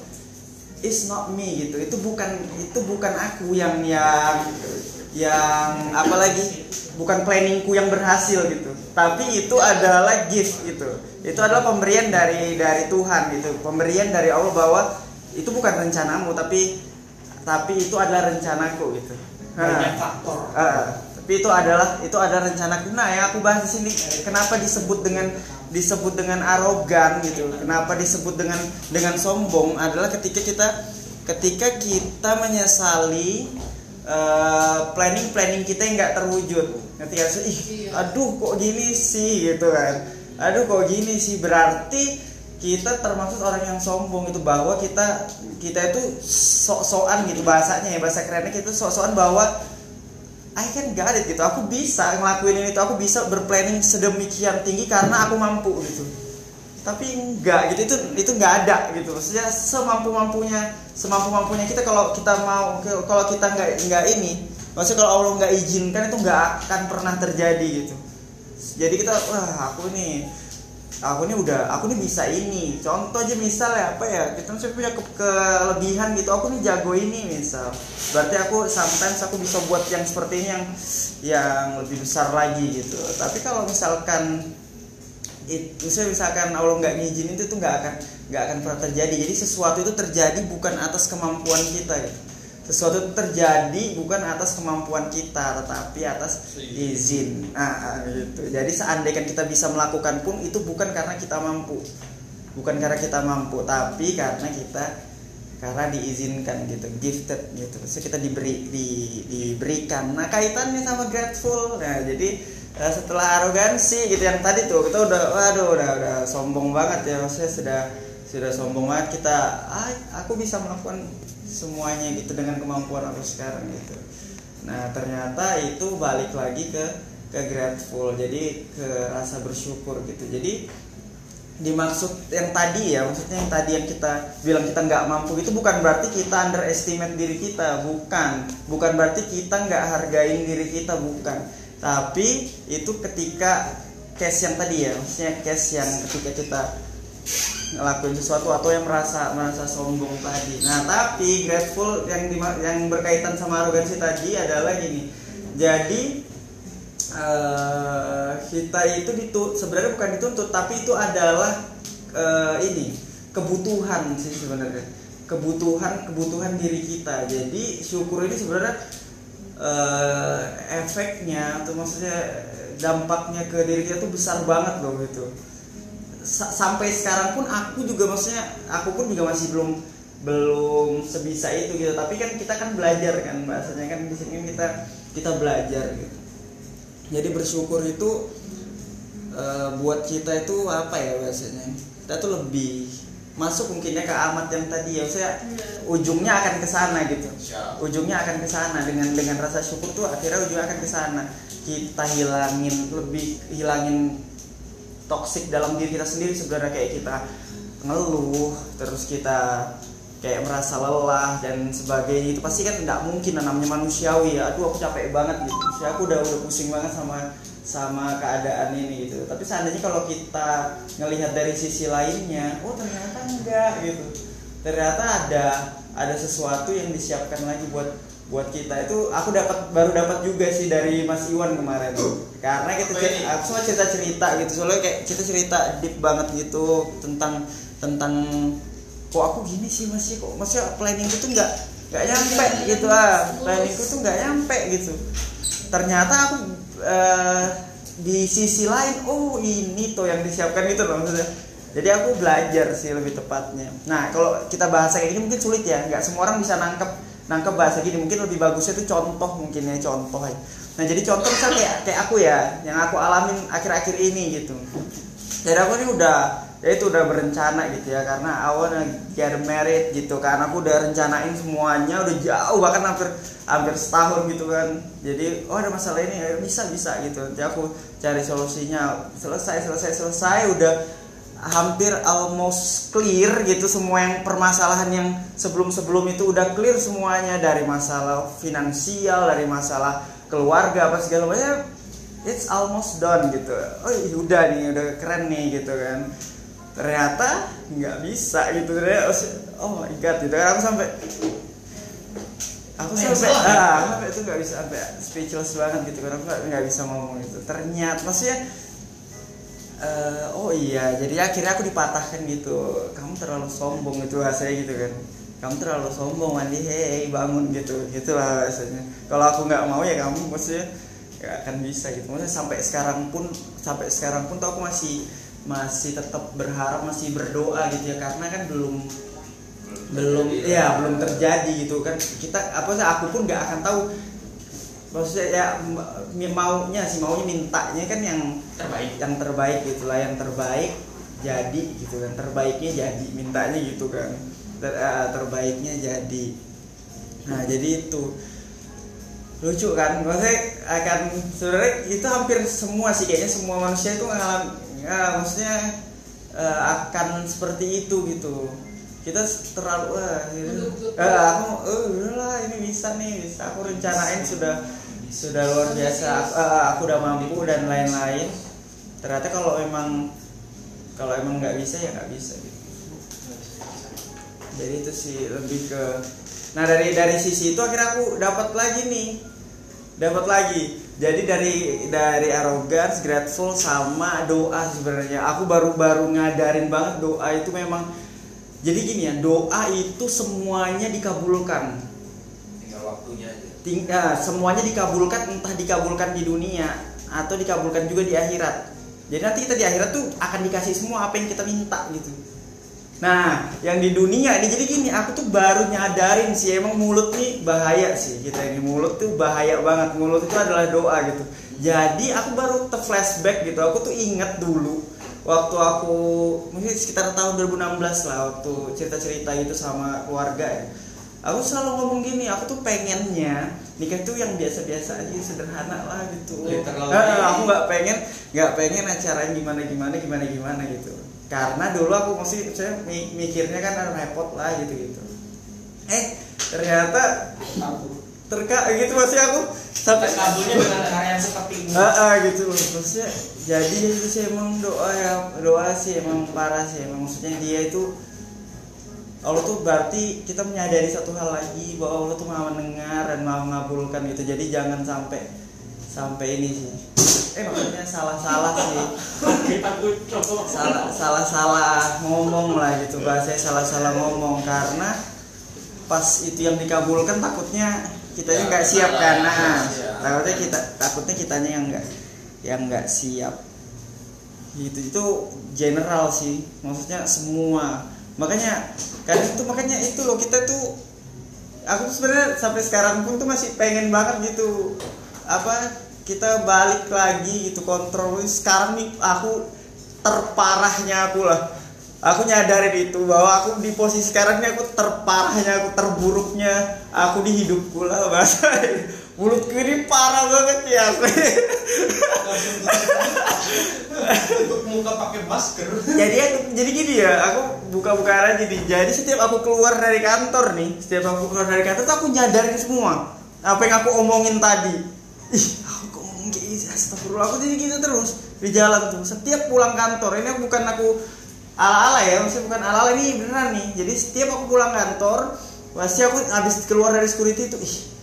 is not me gitu. Itu bukan itu bukan aku yang yang yang apalagi bukan planningku yang berhasil gitu. Tapi itu adalah gift gitu. Itu adalah pemberian dari dari Tuhan gitu. Pemberian dari Allah bahwa itu bukan rencanamu tapi tapi itu adalah rencanaku gitu banyak Nah. faktor Ah, tapi itu adalah itu ada rencanaku. Nah, yang aku bahas di sini kenapa disebut dengan disebut dengan arogan gitu. Kenapa disebut dengan dengan sombong adalah ketika kita ketika kita menyesali planning planning kita yang nggak terwujud. Ketika ih, aduh kok gini sih gitu kan. Aduh kok gini sih berarti kita termasuk orang yang sombong itu bahwa kita kita itu sok-sokan gitu bahasanya ya bahasa kerennya kita sok-sokan bahwa I can got it gitu. Aku bisa ngelakuin ini itu aku bisa berplanning sedemikian tinggi karena aku mampu gitu. Tapi enggak gitu. Itu itu enggak ada gitu. Maksudnya semampu mampunya semampu mampunya kita kalau kita mau kalau kita enggak enggak ini maksudnya kalau Allah enggak izinkan itu enggak akan pernah terjadi gitu. Jadi kita wah aku ini aku ini udah aku ini bisa ini. Contoh aja misal ya apa ya kita misalnya punya ke- kelebihan gitu. Aku nih jago ini misal. Berarti aku sometimes aku bisa buat yang seperti ini yang yang lebih besar lagi gitu. Tapi kalau misalkan it, misalnya misalkan Allah nggak ngizinin itu tuh nggak akan nggak akan pernah terjadi. Jadi sesuatu itu terjadi bukan atas kemampuan kita gitu sesuatu terjadi bukan atas kemampuan kita tetapi atas izin. Nah gitu. Jadi seandainya kita bisa melakukan pun itu bukan karena kita mampu. Bukan karena kita mampu tapi karena kita karena diizinkan gitu gifted gitu. So kita diberi di, diberikan. Nah kaitannya sama grateful. Nah jadi eh, setelah arogansi gitu yang tadi tuh kita udah waduh udah udah sombong banget ya. Maksudnya sudah sudah sombong banget. Kita ah, aku bisa melakukan semuanya gitu dengan kemampuan aku sekarang gitu. Nah ternyata itu balik lagi ke ke grateful jadi ke rasa bersyukur gitu. Jadi dimaksud yang tadi ya maksudnya yang tadi yang kita bilang kita nggak mampu itu bukan berarti kita underestimate diri kita bukan. Bukan berarti kita nggak hargain diri kita bukan. Tapi itu ketika case yang tadi ya maksudnya case yang ketika kita ngelakuin sesuatu atau yang merasa merasa sombong tadi. Nah tapi grateful yang dima- yang berkaitan sama arogansi tadi adalah gini. Jadi eh, kita itu ditut sebenarnya bukan dituntut tapi itu adalah eh, ini kebutuhan sih sebenarnya. Kebutuhan kebutuhan diri kita. Jadi syukur ini sebenarnya eh, efeknya atau maksudnya dampaknya ke diri kita tuh besar banget loh gitu Sa- sampai sekarang pun aku juga maksudnya aku pun juga masih belum belum sebisa itu gitu. Tapi kan kita kan belajar kan bahasanya kan di sini kita kita belajar gitu. Jadi bersyukur itu eh, buat kita itu apa ya bahasanya? Kita tuh lebih masuk mungkinnya ke amat yang tadi ya. Saya ujungnya akan ke sana gitu. Ujungnya akan ke sana. Dengan dengan rasa syukur tuh akhirnya ujungnya akan ke sana. Kita hilangin lebih hilangin toksik dalam diri kita sendiri sebenarnya. Kayak kita ngeluh terus kita kayak merasa lelah dan sebagainya. Itu pasti kan nggak mungkin namanya manusiawi ya. Aduh aku capek banget gitu. Maksudnya aku udah udah pusing banget sama sama keadaan ini gitu. Tapi seandainya kalau kita ngelihat dari sisi lainnya oh ternyata enggak gitu. Ternyata ada ada sesuatu yang disiapkan lagi buat buat kita itu aku dapat baru dapat juga sih dari Mas Iwan kemarin. Karena kita Apa cer- ini? aku semua cerita cerita gitu. Soalnya kayak kita cerita deep banget gitu tentang tentang kok aku gini sih masih kok maksudnya planningku tuh nggak nggak nyampe gitu ah. Planningku tuh nggak nyampe gitu. Ternyata aku eh, di sisi lain oh ini tuh yang disiapkan gitu loh maksudnya. Jadi aku belajar sih lebih tepatnya. Nah kalau kita bahasa kayak gini mungkin sulit ya. Nggak semua orang bisa nangkep nangkep bahasa gini mungkin lebih bagusnya tuh contoh mungkin ya contoh ya. Nah jadi contoh misal kayak kayak aku ya yang aku alamin akhir-akhir ini gitu. Jadi aku ini udah ya itu udah berencana gitu ya karena I wanna get married gitu kan. Aku udah rencanain semuanya udah jauh bahkan hampir hampir setahun gitu kan. Jadi oh ada masalah ini ya bisa bisa gitu. Nanti aku cari solusinya. Selesai selesai selesai udah hampir almost clear gitu semua yang permasalahan yang sebelum-sebelum itu udah clear semuanya. Dari masalah finansial dari masalah keluarga apa segala macam it's almost done gitu. Oh iya, udah nih udah keren nih gitu kan. Ternyata nggak bisa gitu. Ternyata oh my god gitu kan. Aku sampai aku sampai ah aku sampai itu nggak bisa sampai speechless banget gitu kan. Aku nggak- nggak bisa ngomong itu. Ternyata maksudnya eh, oh iya jadi akhirnya aku dipatahkan gitu. Kamu terlalu sombong itu rasanya gitu kan. Kamu terlalu sombong mandi hei bangun gitu. Gitulah rasanya kalau aku nggak mau ya kamu maksudnya nggak akan bisa gitu. Maksudnya sampai sekarang pun sampai sekarang pun tuh aku masih masih tetap berharap masih berdoa gitu ya. Karena kan belum belum ya. belum terjadi gitu kan. Kita apa sih aku pun nggak akan tahu maksudnya ya m- maunya sih maunya mintanya kan yang terbaik. yang terbaik gitulah yang terbaik jadi gitu kan. Terbaiknya jadi mintanya gitu kan. Ter- eh, terbaiknya jadi. Nah jadi itu. Lucu kan? Maksudnya akan sebenarnya itu hampir semua sih kayaknya semua manusia itu ngalam ya, maksudnya eh, akan seperti itu gitu. Kita terlalu wah gitu. Eh, aku eh, udahlah ini bisa nih bisa aku rencanain sudah sudah luar biasa. Aku, eh, aku udah mampu dan lain-lain. Ternyata kalau emang kalau emang nggak bisa ya nggak bisa gitu. Jadi itu sih lebih ke nah dari dari sisi itu akhirnya aku dapat lagi nih. Dapat lagi. Jadi dari dari arrogance grateful sama doa sebenarnya. Aku baru-baru ngadarin banget doa itu memang jadi gini ya doa itu semuanya dikabulkan. Tinggal waktunya aja Ting- eh, semuanya dikabulkan entah dikabulkan di dunia atau dikabulkan juga di akhirat. Jadi nanti kita di akhirat tuh akan dikasih semua apa yang kita minta gitu. Nah yang di dunia ini jadi gini aku tuh baru nyadarin sih emang mulut nih bahaya sih. Kita ini mulut tuh bahaya banget. Mulut itu adalah doa gitu. Jadi aku baru ter flashback gitu. Aku tuh inget dulu waktu aku mungkin sekitar tahun 2016 lah waktu cerita-cerita itu sama keluarga ya aku selalu ngomong gini aku tuh pengennya nikah tuh yang biasa-biasa aja sederhana lah gitu. Literal. Aku nggak pengen nggak pengen acaranya gimana gimana gimana gimana gitu. Karena dulu aku masih saya mi- mikirnya kan repot lah gitu gitu. Eh ternyata terka gitu masih aku. Sampai kabulnya dengan cara yang seperti ini. Ah, ah, gitu. Loh maksudnya jadi itu sih emang doa ya doa sih emang parah sih emang. Maksudnya dia itu Allah tuh berarti kita menyadari satu hal lagi bahwa Allah tuh mau mendengar dan mau mengabulkan gitu. Jadi jangan sampai sampai ini sih. Eh maksudnya salah-salah sih. Kita tuh coba salah salah salah ngomong lah gitu bahasa salah salah ngomong. Karena pas itu yang dikabulkan takutnya kitanya nggak siap kan? Nah takutnya kita takutnya kitanya yang nggak yang nggak siap. Gitu itu general sih. Maksudnya semua. Makanya kan itu makanya itu loh kita tuh aku sebenarnya sampai sekarang pun tuh masih pengen banget gitu apa kita balik lagi gitu kontrol. Sekarang nih aku terparahnya aku lah. Aku nyadarin itu bahwa aku di posisi sekarang ini aku terparahnya aku terburuknya aku di hidupku lah bahasa [laughs] mulutku ini parah banget ya Tutup muka pakai masker. jadi aku jadi gini ya aku buka-buka aja nih jadi setiap aku keluar dari kantor nih setiap aku keluar dari kantor tuh aku nyadarin semua. Apa yang aku omongin tadi. Ih aku ngomong kayak gitu? Astagfirullah aku jadi gitu terus di jalan tuh. Setiap pulang kantor ini aku bukan aku ala-ala ya maksudnya bukan ala-ala ini beneran nih. Jadi setiap aku pulang kantor pasti aku habis keluar dari security itu ih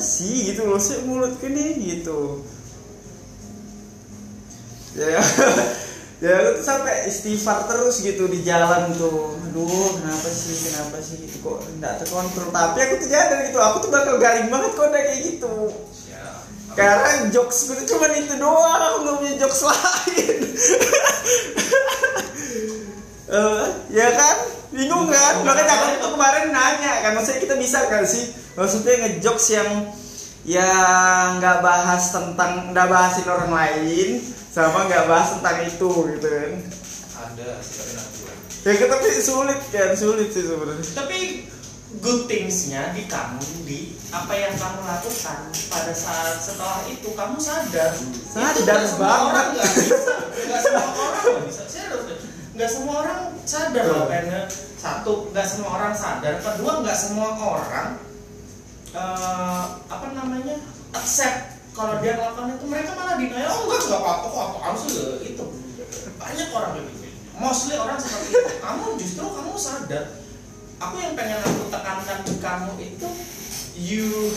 sih gitu loh sih mulutku nih gitu. Ya ya. [laughs] Aku tuh sampai istighfar terus gitu di jalan tuh. Aduh kenapa sih kenapa sih gitu. Kok nggak terkontrol? Tapi aku tuh nyadar gitu aku tuh bakal garing banget kok udah kayak gitu. Karena jokes gue cuma itu doang aku nggak punya jokes lain [laughs] Eh, ya kan bingung kan makanya aku tuh kemarin nanya kan maksudnya kita bisa kan sih maksudnya ngejokes yang yang nggak bahas tentang nggak bahasin orang lain sama nggak bahas tentang itu gitu kan ada tapi nanti ya tapi sulit kan sulit sih sebenarnya Tapi good thingsnya di kamu di apa yang kamu lakukan pada saat setelah itu kamu sadar. Sadar Itu nggak semua banget. orang nggak bisa, nggak semua orang nggak bisa. Serius. Nggak semua orang sadar loh kayaknya satu nggak semua orang sadar. Kedua nggak semua orang eh, apa namanya accept kalau dia melakukan itu. Mereka malah denial. Oh enggak nggak apa-apa kok apaan sih itu. Banyak orang kayak gitu. Mostly orang seperti itu. [laughs] Kamu justru kamu sadar. Aku yang pengen aku tekankan ke kamu itu you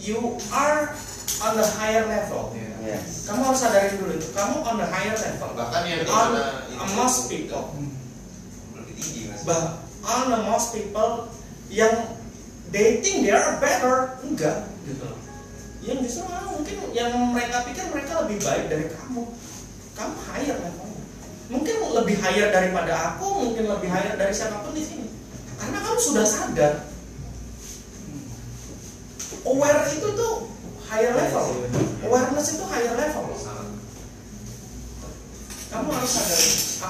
you are on the higher level yes. Kamu harus sadarin dulu itu. Kamu on the higher level. Bahkan yang on itu most people. Lebih tinggi mas. Bah on the most people yang they think they are better. Enggak gitu loh. Yang justru malah mungkin yang mereka pikir mereka lebih baik dari kamu. Kamu higher levelnya mungkin lebih higher daripada aku mungkin lebih higher dari siapa pun di sini. Karena kamu sudah sadar. Aware itu tuh higher level. awareness itu higher level. Kamu harus sadar.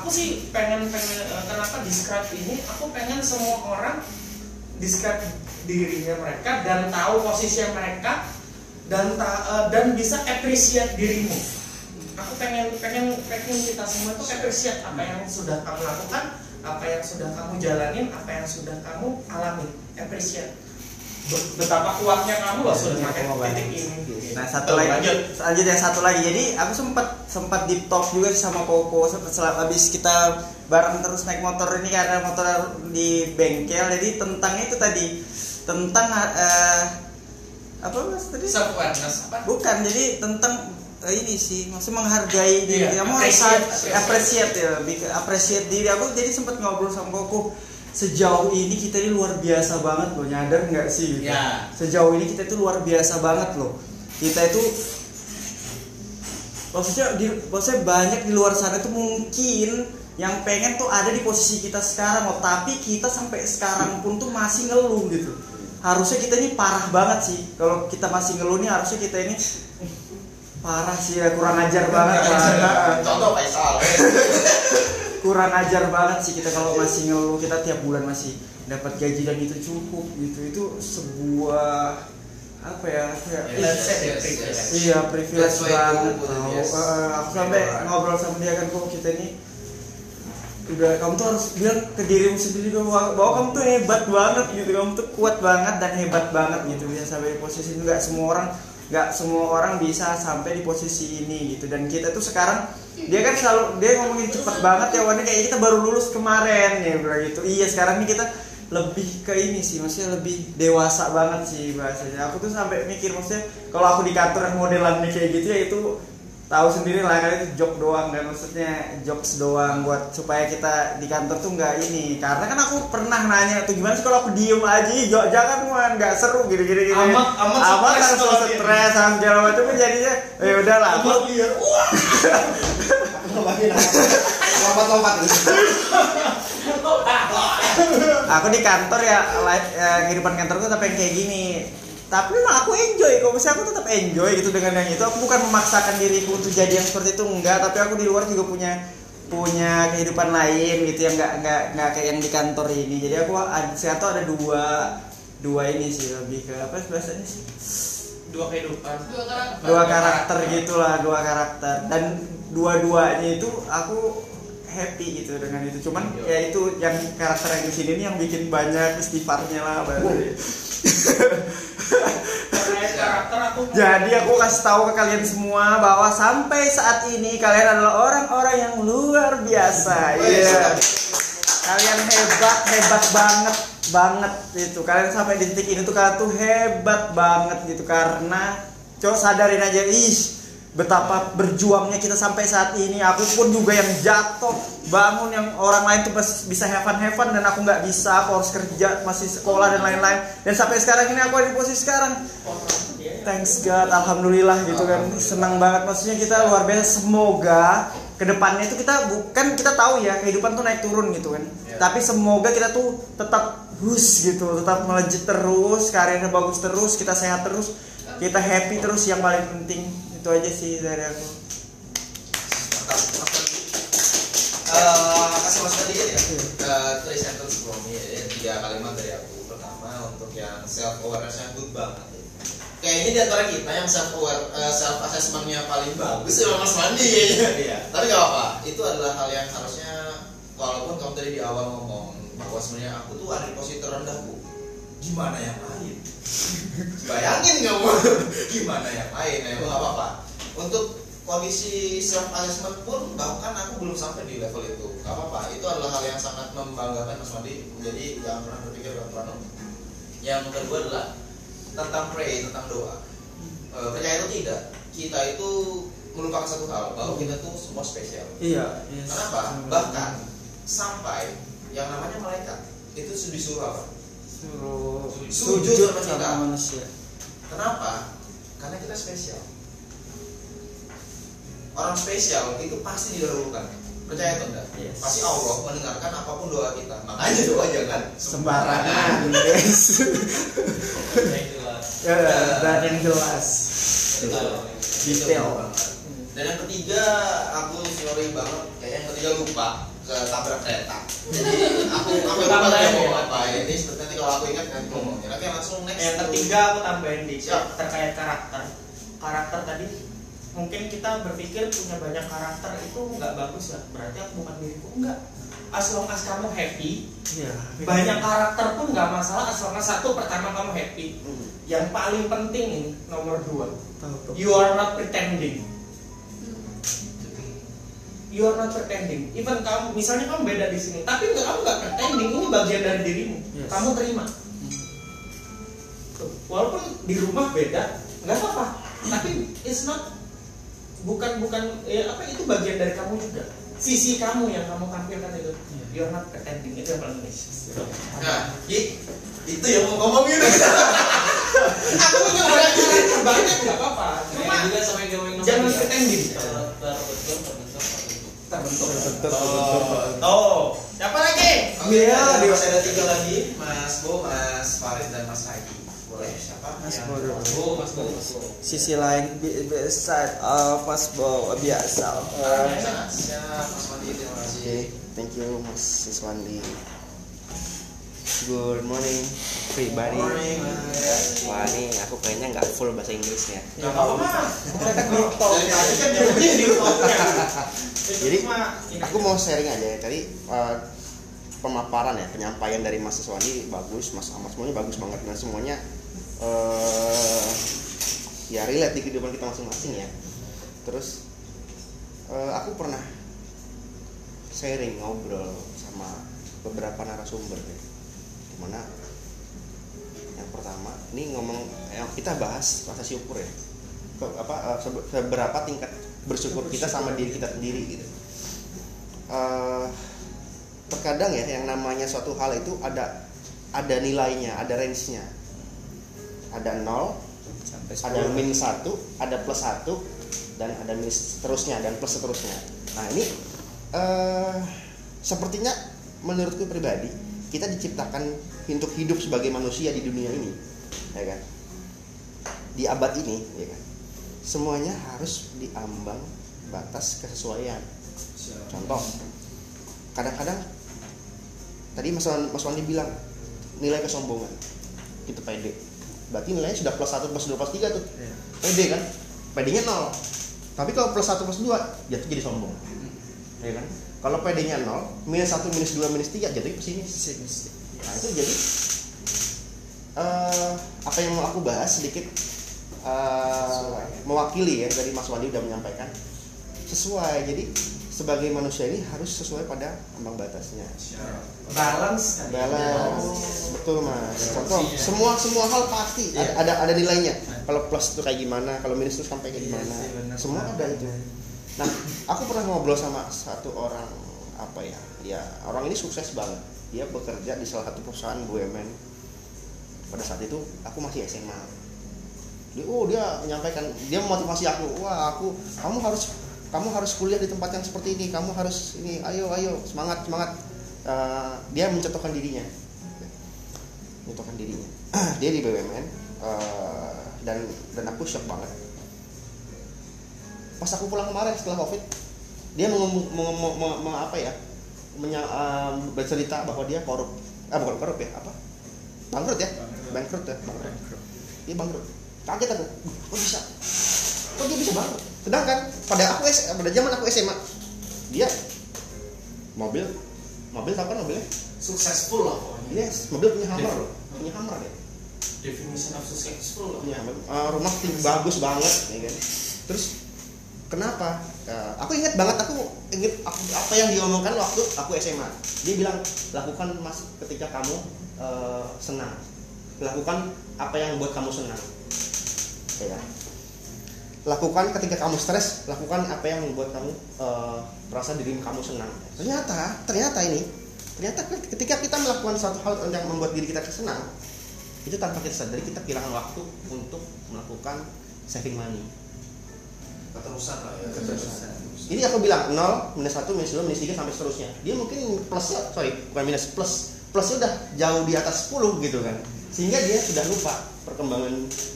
Aku sih pengen pengen eh, kenapa describe ini? Aku pengen semua orang describe dirinya mereka dan tahu posisi mereka dan ta- eh, dan bisa appreciate dirimu. Aku pengen pengen pengen kita semua itu appreciate apa yang sudah kamu lakukan apa yang sudah kamu jalanin apa yang sudah kamu alami. Appreciate betapa kuatnya kamu loh sudah sampai titik ini Nah satu Tuh, lagi, lanjut. lanjut yang satu lagi. Jadi aku sempat sempat deep talk juga sama Koko setelah habis kita bareng terus naik motor ini karena motor di bengkel. Jadi tentang itu tadi tentang eh, apa mas tadi? self awareness apa Bukan. Jadi tentang eh, ini sih maksudnya menghargai diri. Iya, Kamu harus appreciate. appreciate ya, lebih ke appreciate diri. Aku jadi sempat ngobrol sama Koko. Sejauh ini kita ini luar biasa banget loh, nyadar nggak sih? Gitu? Ya. Sejauh ini kita itu luar biasa banget loh. Kita itu maksudnya di maksudnya banyak di luar sana tuh mungkin yang pengen tuh ada di posisi kita sekarang loh, tapi kita sampai sekarang pun tuh masih ngeluh gitu. Harusnya kita ini parah banget sih. Kalau kita masih ngeluh nih harusnya kita ini eh, parah sih ya kurang ajar banget lah. contoh Faisal [laughs] kurang ajar banget sih kita kalau masih ngeluh kita tiap bulan masih dapat gaji dan itu cukup gitu itu sebuah apa ya, apa ya Yes, yes, yes. iya privilege banget tau. yes. Eh, aku sampai Alright. ngobrol sama dia kan kok kita ini udah kamu tuh harus bilang ke dirimu sendiri bahwa, bahwa kamu tuh hebat banget gitu kamu tuh kuat banget dan hebat banget gitu bisa sampai di posisi itu nggak semua orang nggak semua orang bisa sampai di posisi ini gitu dan kita tuh sekarang dia kan selalu dia ngomongin cepet banget ya warnanya kayak kita baru lulus kemarin ya bilang gitu. Iya sekarang ini kita lebih ke ini sih maksudnya lebih dewasa banget sih bahasanya. Aku tuh sampai mikir maksudnya kalau aku di kantor yang modelan kayak gitu ya itu tahu sendiri lah kan itu joke doang kan? Maksudnya jokes doang buat supaya kita di kantor tuh nggak ini. Karena kan aku pernah nanya tuh gimana sih kalau aku diem aja? "Ih, jo- jangan man nggak seru gini gini gini Amat- amat amat stres langsung kalau stres sama segala macam kan jadinya ya udahlah aku Amat liar. Wah. lompat-lompat aku di kantor ya live ya, kehidupan kantorku tapi yang kayak gini tapi memang aku enjoy kok. Misalnya aku tetap enjoy gitu dengan yang itu. Aku bukan memaksakan diriku untuk jadi yang seperti itu enggak. Tapi aku di luar juga punya punya kehidupan lain gitu yang enggak enggak enggak kayak yang di kantor ini. Jadi aku ada satu ada dua dua ini sih lebih ke apa bahasanya sih? Dua kehidupan. Dua karakter. Dua karakter gitulah dua karakter. Dan dua-duanya itu aku happy gitu dengan itu. Cuman ya itu yang karakter yang di sini nih yang bikin banyak istighfarnya lah aku jadi aku kasih tahu ke kalian semua bahwa sampai saat ini kalian adalah orang-orang yang luar biasa. Iya. kalian hebat hebat banget banget itu. Kalian sampai di titik ini tuh kalian tuh hebat banget gitu. Karena coba sadarin aja ih betapa berjuangnya kita sampai saat ini. Aku pun juga yang jatuh bangun yang orang lain tuh bisa heaven heaven dan aku nggak bisa aku harus kerja masih sekolah dan lain-lain. Dan sampai sekarang ini aku ada di posisi sekarang. Thanks God alhamdulillah gitu kan. Senang banget. Maksudnya kita luar biasa. Semoga ke depannya itu kita bukan kita tahu ya kehidupan tuh naik turun gitu kan. Tapi semoga kita tuh tetap hus gitu tetap melejit terus karirnya bagus terus kita sehat terus kita happy terus yang paling penting itu aja sih dari aku. Eh, kasih masukan dikit ya Eh, three sentence from me ya, tiga kalimat dari aku pertama untuk yang self awarenessnya good banget. Kayaknya di antara kita yang self aware self assessmentnya paling bagus ya Mas Mandi kayaknya iya. tapi gak apa itu adalah hal yang harusnya walaupun kamu tadi di awal ngomong bahwa sebenarnya aku tuh ada di posisi terendah bu gimana yang lain? Bayangin kamu. [laughs] Gimana yang lain? Ya nggak apa-apa. Untuk kondisi self assessment pun bahkan aku belum sampai di level itu. Gak apa-apa. Itu adalah hal yang sangat membanggakan Mas Mandi jadi jangan pernah berpikir bahwa yang kedua adalah tentang pray tentang doa. Eh, percaya itu tidak kita itu melupakan satu hal bahwa kita tuh semua spesial. Iya. Kenapa? Bahkan sampai yang namanya malaikat itu disuruh apa suruh Sujud sujud sama kita. sama manusia Kenapa? Karena kita spesial. Orang spesial itu pasti didahulukan. Percaya atau enggak? Yes. Pasti Allah mendengarkan apa pun doa kita. Makanya doa jangan sembarangan guys ya, dan yang jelas Detail. Dan yang ketiga, aku sorry banget, kayak yang ketiga lupa ke tabrak kereta. Jadi [laughs] aku aku lupa Tambahin mau ya? apa ini. Seperti nanti kalau aku ingat nanti ngomongin. Oke langsung next. yang ketiga aku tambahin di terkait karakter karakter tadi mungkin kita berpikir punya banyak karakter itu nggak bagus ya berarti aku bukan diriku enggak as long as kamu happy Iya. banyak karakter pun nggak masalah as long as satu pertama kamu happy Hmm. yang paling penting ini nomor dua you are not pretending you are not pretending. Even kamu misalnya kamu beda di sini tapi kamu nggak pretending ini bagian dari dirimu. Yes. kamu terima. Tuh, walaupun di rumah beda nggak apa-apa. Tapi it's not bukan bukan ya apa itu bagian dari kamu juga. Sisi kamu yang kamu tampilkan itu. You're not pretending itu yang paling penting Nah, itu yang mau ngomongin. aku punya banyak banyak nggak apa-apa. Cuma juga sama yang ngomongin jangan pretending terbentuk terbentuk terbentuk oh siapa lagi? Oke, di- masih ada tiga lagi, Mas Bo, Mas Farid dan Mas Haji. Boleh siapa? Mas Bo mas Bo mas Bo. Sisi lain side of us bawa biasa. Siap, siap, Mas Mandi, terima kasih. Thank you Mas Siswandi. Good morning, everybody. Wah, ini aku kayaknya nggak full bahasa Inggrisnya. Ya apa-apa. Tadi kan topnya. Jadi aku mau sharing aja ya tadi eh, pemaparan ya penyampaian dari Mas Siswandi bagus, Mas Ahmad semuanya bagus banget dan semuanya eh ya relate di kehidupan kita masing-masing ya. Terus eh, aku pernah sharing ngobrol sama beberapa narasumber ya. Di mana yang pertama ini ngomong yang kita bahas rasa syukur ya. Ke, apa eh, sebe- seberapa tingkat bersyukur kita sama diri kita sendiri gitu. Eh, terkadang ya yang namanya suatu hal itu ada ada nilainya ada range-nya. Ada nol ada minus satu ada plus satu dan ada minus seterusnya dan plus seterusnya. Nah ini eh sepertinya menurutku pribadi kita diciptakan untuk hidup sebagai manusia di dunia ini ya kan? Di abad ini ya kan? Semuanya harus diambang batas kesesuaian. Contoh kadang-kadang tadi Mas Wan- Mas Wandi bilang nilai kesombongan. Kita pede berarti nilainya sudah plus 1 plus 2 plus 3 tuh. Iya. pede kan? PD-nya 0 tapi kalau plus 1 plus 2 jatuh jadi sombong. Ya kan kalau PD-nya 0 minus 1 minus 2 minus 3 jatuhnya pesimis. Nah itu jadi eh, apa yang mau aku bahas sedikit eh, mewakili ya dari Mas Wandi udah menyampaikan. Sesuai jadi sebagai manusia ini harus sesuai pada ambang batasnya. Balance kan? Balance. Betul mas. Contoh semua semua hal pasti ada, ada ada nilainya. Kalau plus itu kayak gimana kalau minus itu sampai kayak Iya gimana. semua ada itu nah aku pernah ngobrol sama satu orang apa ya ya orang ini sukses banget. Dia bekerja di salah satu perusahaan BUMN pada saat itu aku masih SMA dia oh dia menyampaikan dia memotivasi aku wah aku kamu harus kamu harus kuliah di tempat yang seperti ini kamu harus ini ayo ayo semangat semangat. Eh, dia mencontohkan dirinya. Mencontohkan dirinya. [clears throat] Dia di BUMN eh, dan dan aku shock banget pas aku pulang kemarin setelah covid dia mau, mau, mau, mau- mau apa ya menya, eh, bercerita bahwa dia korup ah bukan korup ya apa? Bangkrut ya? Bangkrut ya? Bangkrut. Dia bangkrut. Kaget aku. "Wah, kok bisa? Kok dia bisa bangkrut? Sedangkan pada aku S- pada zaman aku SMA dia mobil mobil tau kan mobilnya? Successful lah pokoknya. Yes, mobil punya Hammer loh. Punya Hammer ya. definition of successful lah. Punya Hammer. Eh, rumah tim bagus banget ya kan. Terus kenapa? Eh, aku ingat banget aku ingat apa yang diomongkan waktu aku SMA. Dia bilang lakukan mas ketika kamu eh, senang. Lakukan apa yang buat kamu senang. Ya. kan? Lakukan ketika kamu stres, lakukan apa yang membuat kamu eh, merasa diri kamu senang. Ternyata, ternyata ini, ternyata ketika kita melakukan suatu hal yang membuat diri kita senang, itu tanpa kita sadari kita kehilangan waktu untuk melakukan saving money. Keterusan lah ya Keterusan. Ini aku bilang 0, minus 1, minus 2, minus 3 sampai seterusnya. Dia mungkin plusnya, sorry, bukan minus, plus. Plusnya udah jauh di atas 10 gitu kan. Sehingga dia sudah lupa perkembangan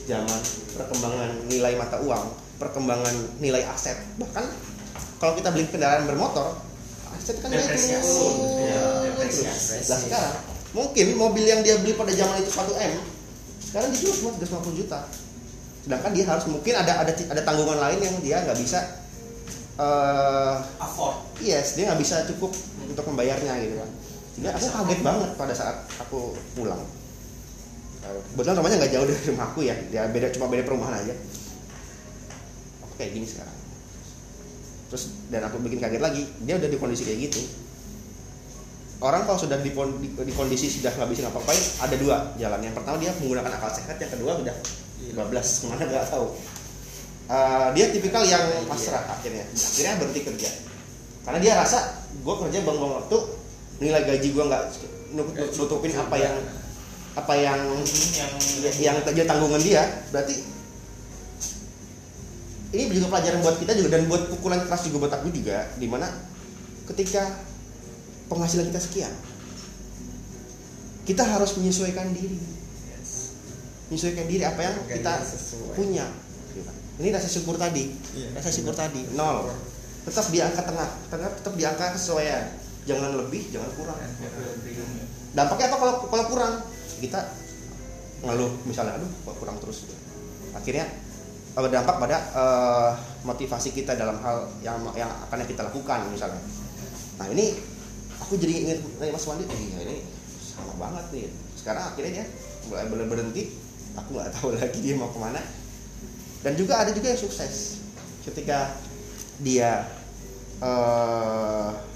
zaman, perkembangan nilai mata uang, perkembangan nilai aset. Bahkan kalau kita beli kendaraan bermotor, aset kan turun. Iya, Terus. Nah sekarang, mungkin mobil yang dia beli pada zaman itu 1 M, sekarang dijual cuma 350 juta sedangkan dia harus mungkin ada ada ada tanggungan lain yang dia nggak bisa uh, afford. Yes dia nggak bisa cukup untuk membayarnya gitu kan. Jadi aku kaget banget pada saat aku pulang. Kebetulan rumahnya nggak jauh dari rumahku ya. Dia beda cuma beda perumahan aja. Aku kayak gini sekarang. Terus dan aku bikin kaget lagi. Dia udah di kondisi kayak gitu. Orang kalau sudah di, kondisi sudah nggak bisa ngapa-ngapain ada dua jalan. Yang pertama dia menggunakan akal sehat. Yang kedua sudah 15 ke mana nggak tahu. Uh, dia tipikal yang pasrah akhirnya. Akhirnya berhenti kerja. Karena dia rasa gue kerja bang-bang waktu nilai gaji gue nggak nutupin apa yang apa yang yang yang ya, tanggungan dia. Berarti ini juga pelajaran buat kita juga dan buat pukulan keras juga buat aku juga di mana ketika penghasilan kita sekian kita harus menyesuaikan diri menyesuaikan diri apa yang kita punya. Gitu kan. ini rasa syukur tadi. Rasa syukur tadi. Nol. Tetap di angka tengah. Tengah tetap di angka kesesuaian. Jangan lebih jangan kurang. Dampaknya apa kalau kalau kurang? Kita ngeluh misalnya aduh kok kurang terus? Akhirnya eh, berdampak pada eh, motivasi kita dalam hal yang yang akan kita lakukan misalnya. Nah ini aku jadi ingat nih, Mas Wandi iya ini sama banget nih. Sekarang akhirnya dia mulai ber- berhenti aku nggak tahu lagi dia mau ke mana. Dan juga ada juga yang sukses. Ketika dia eh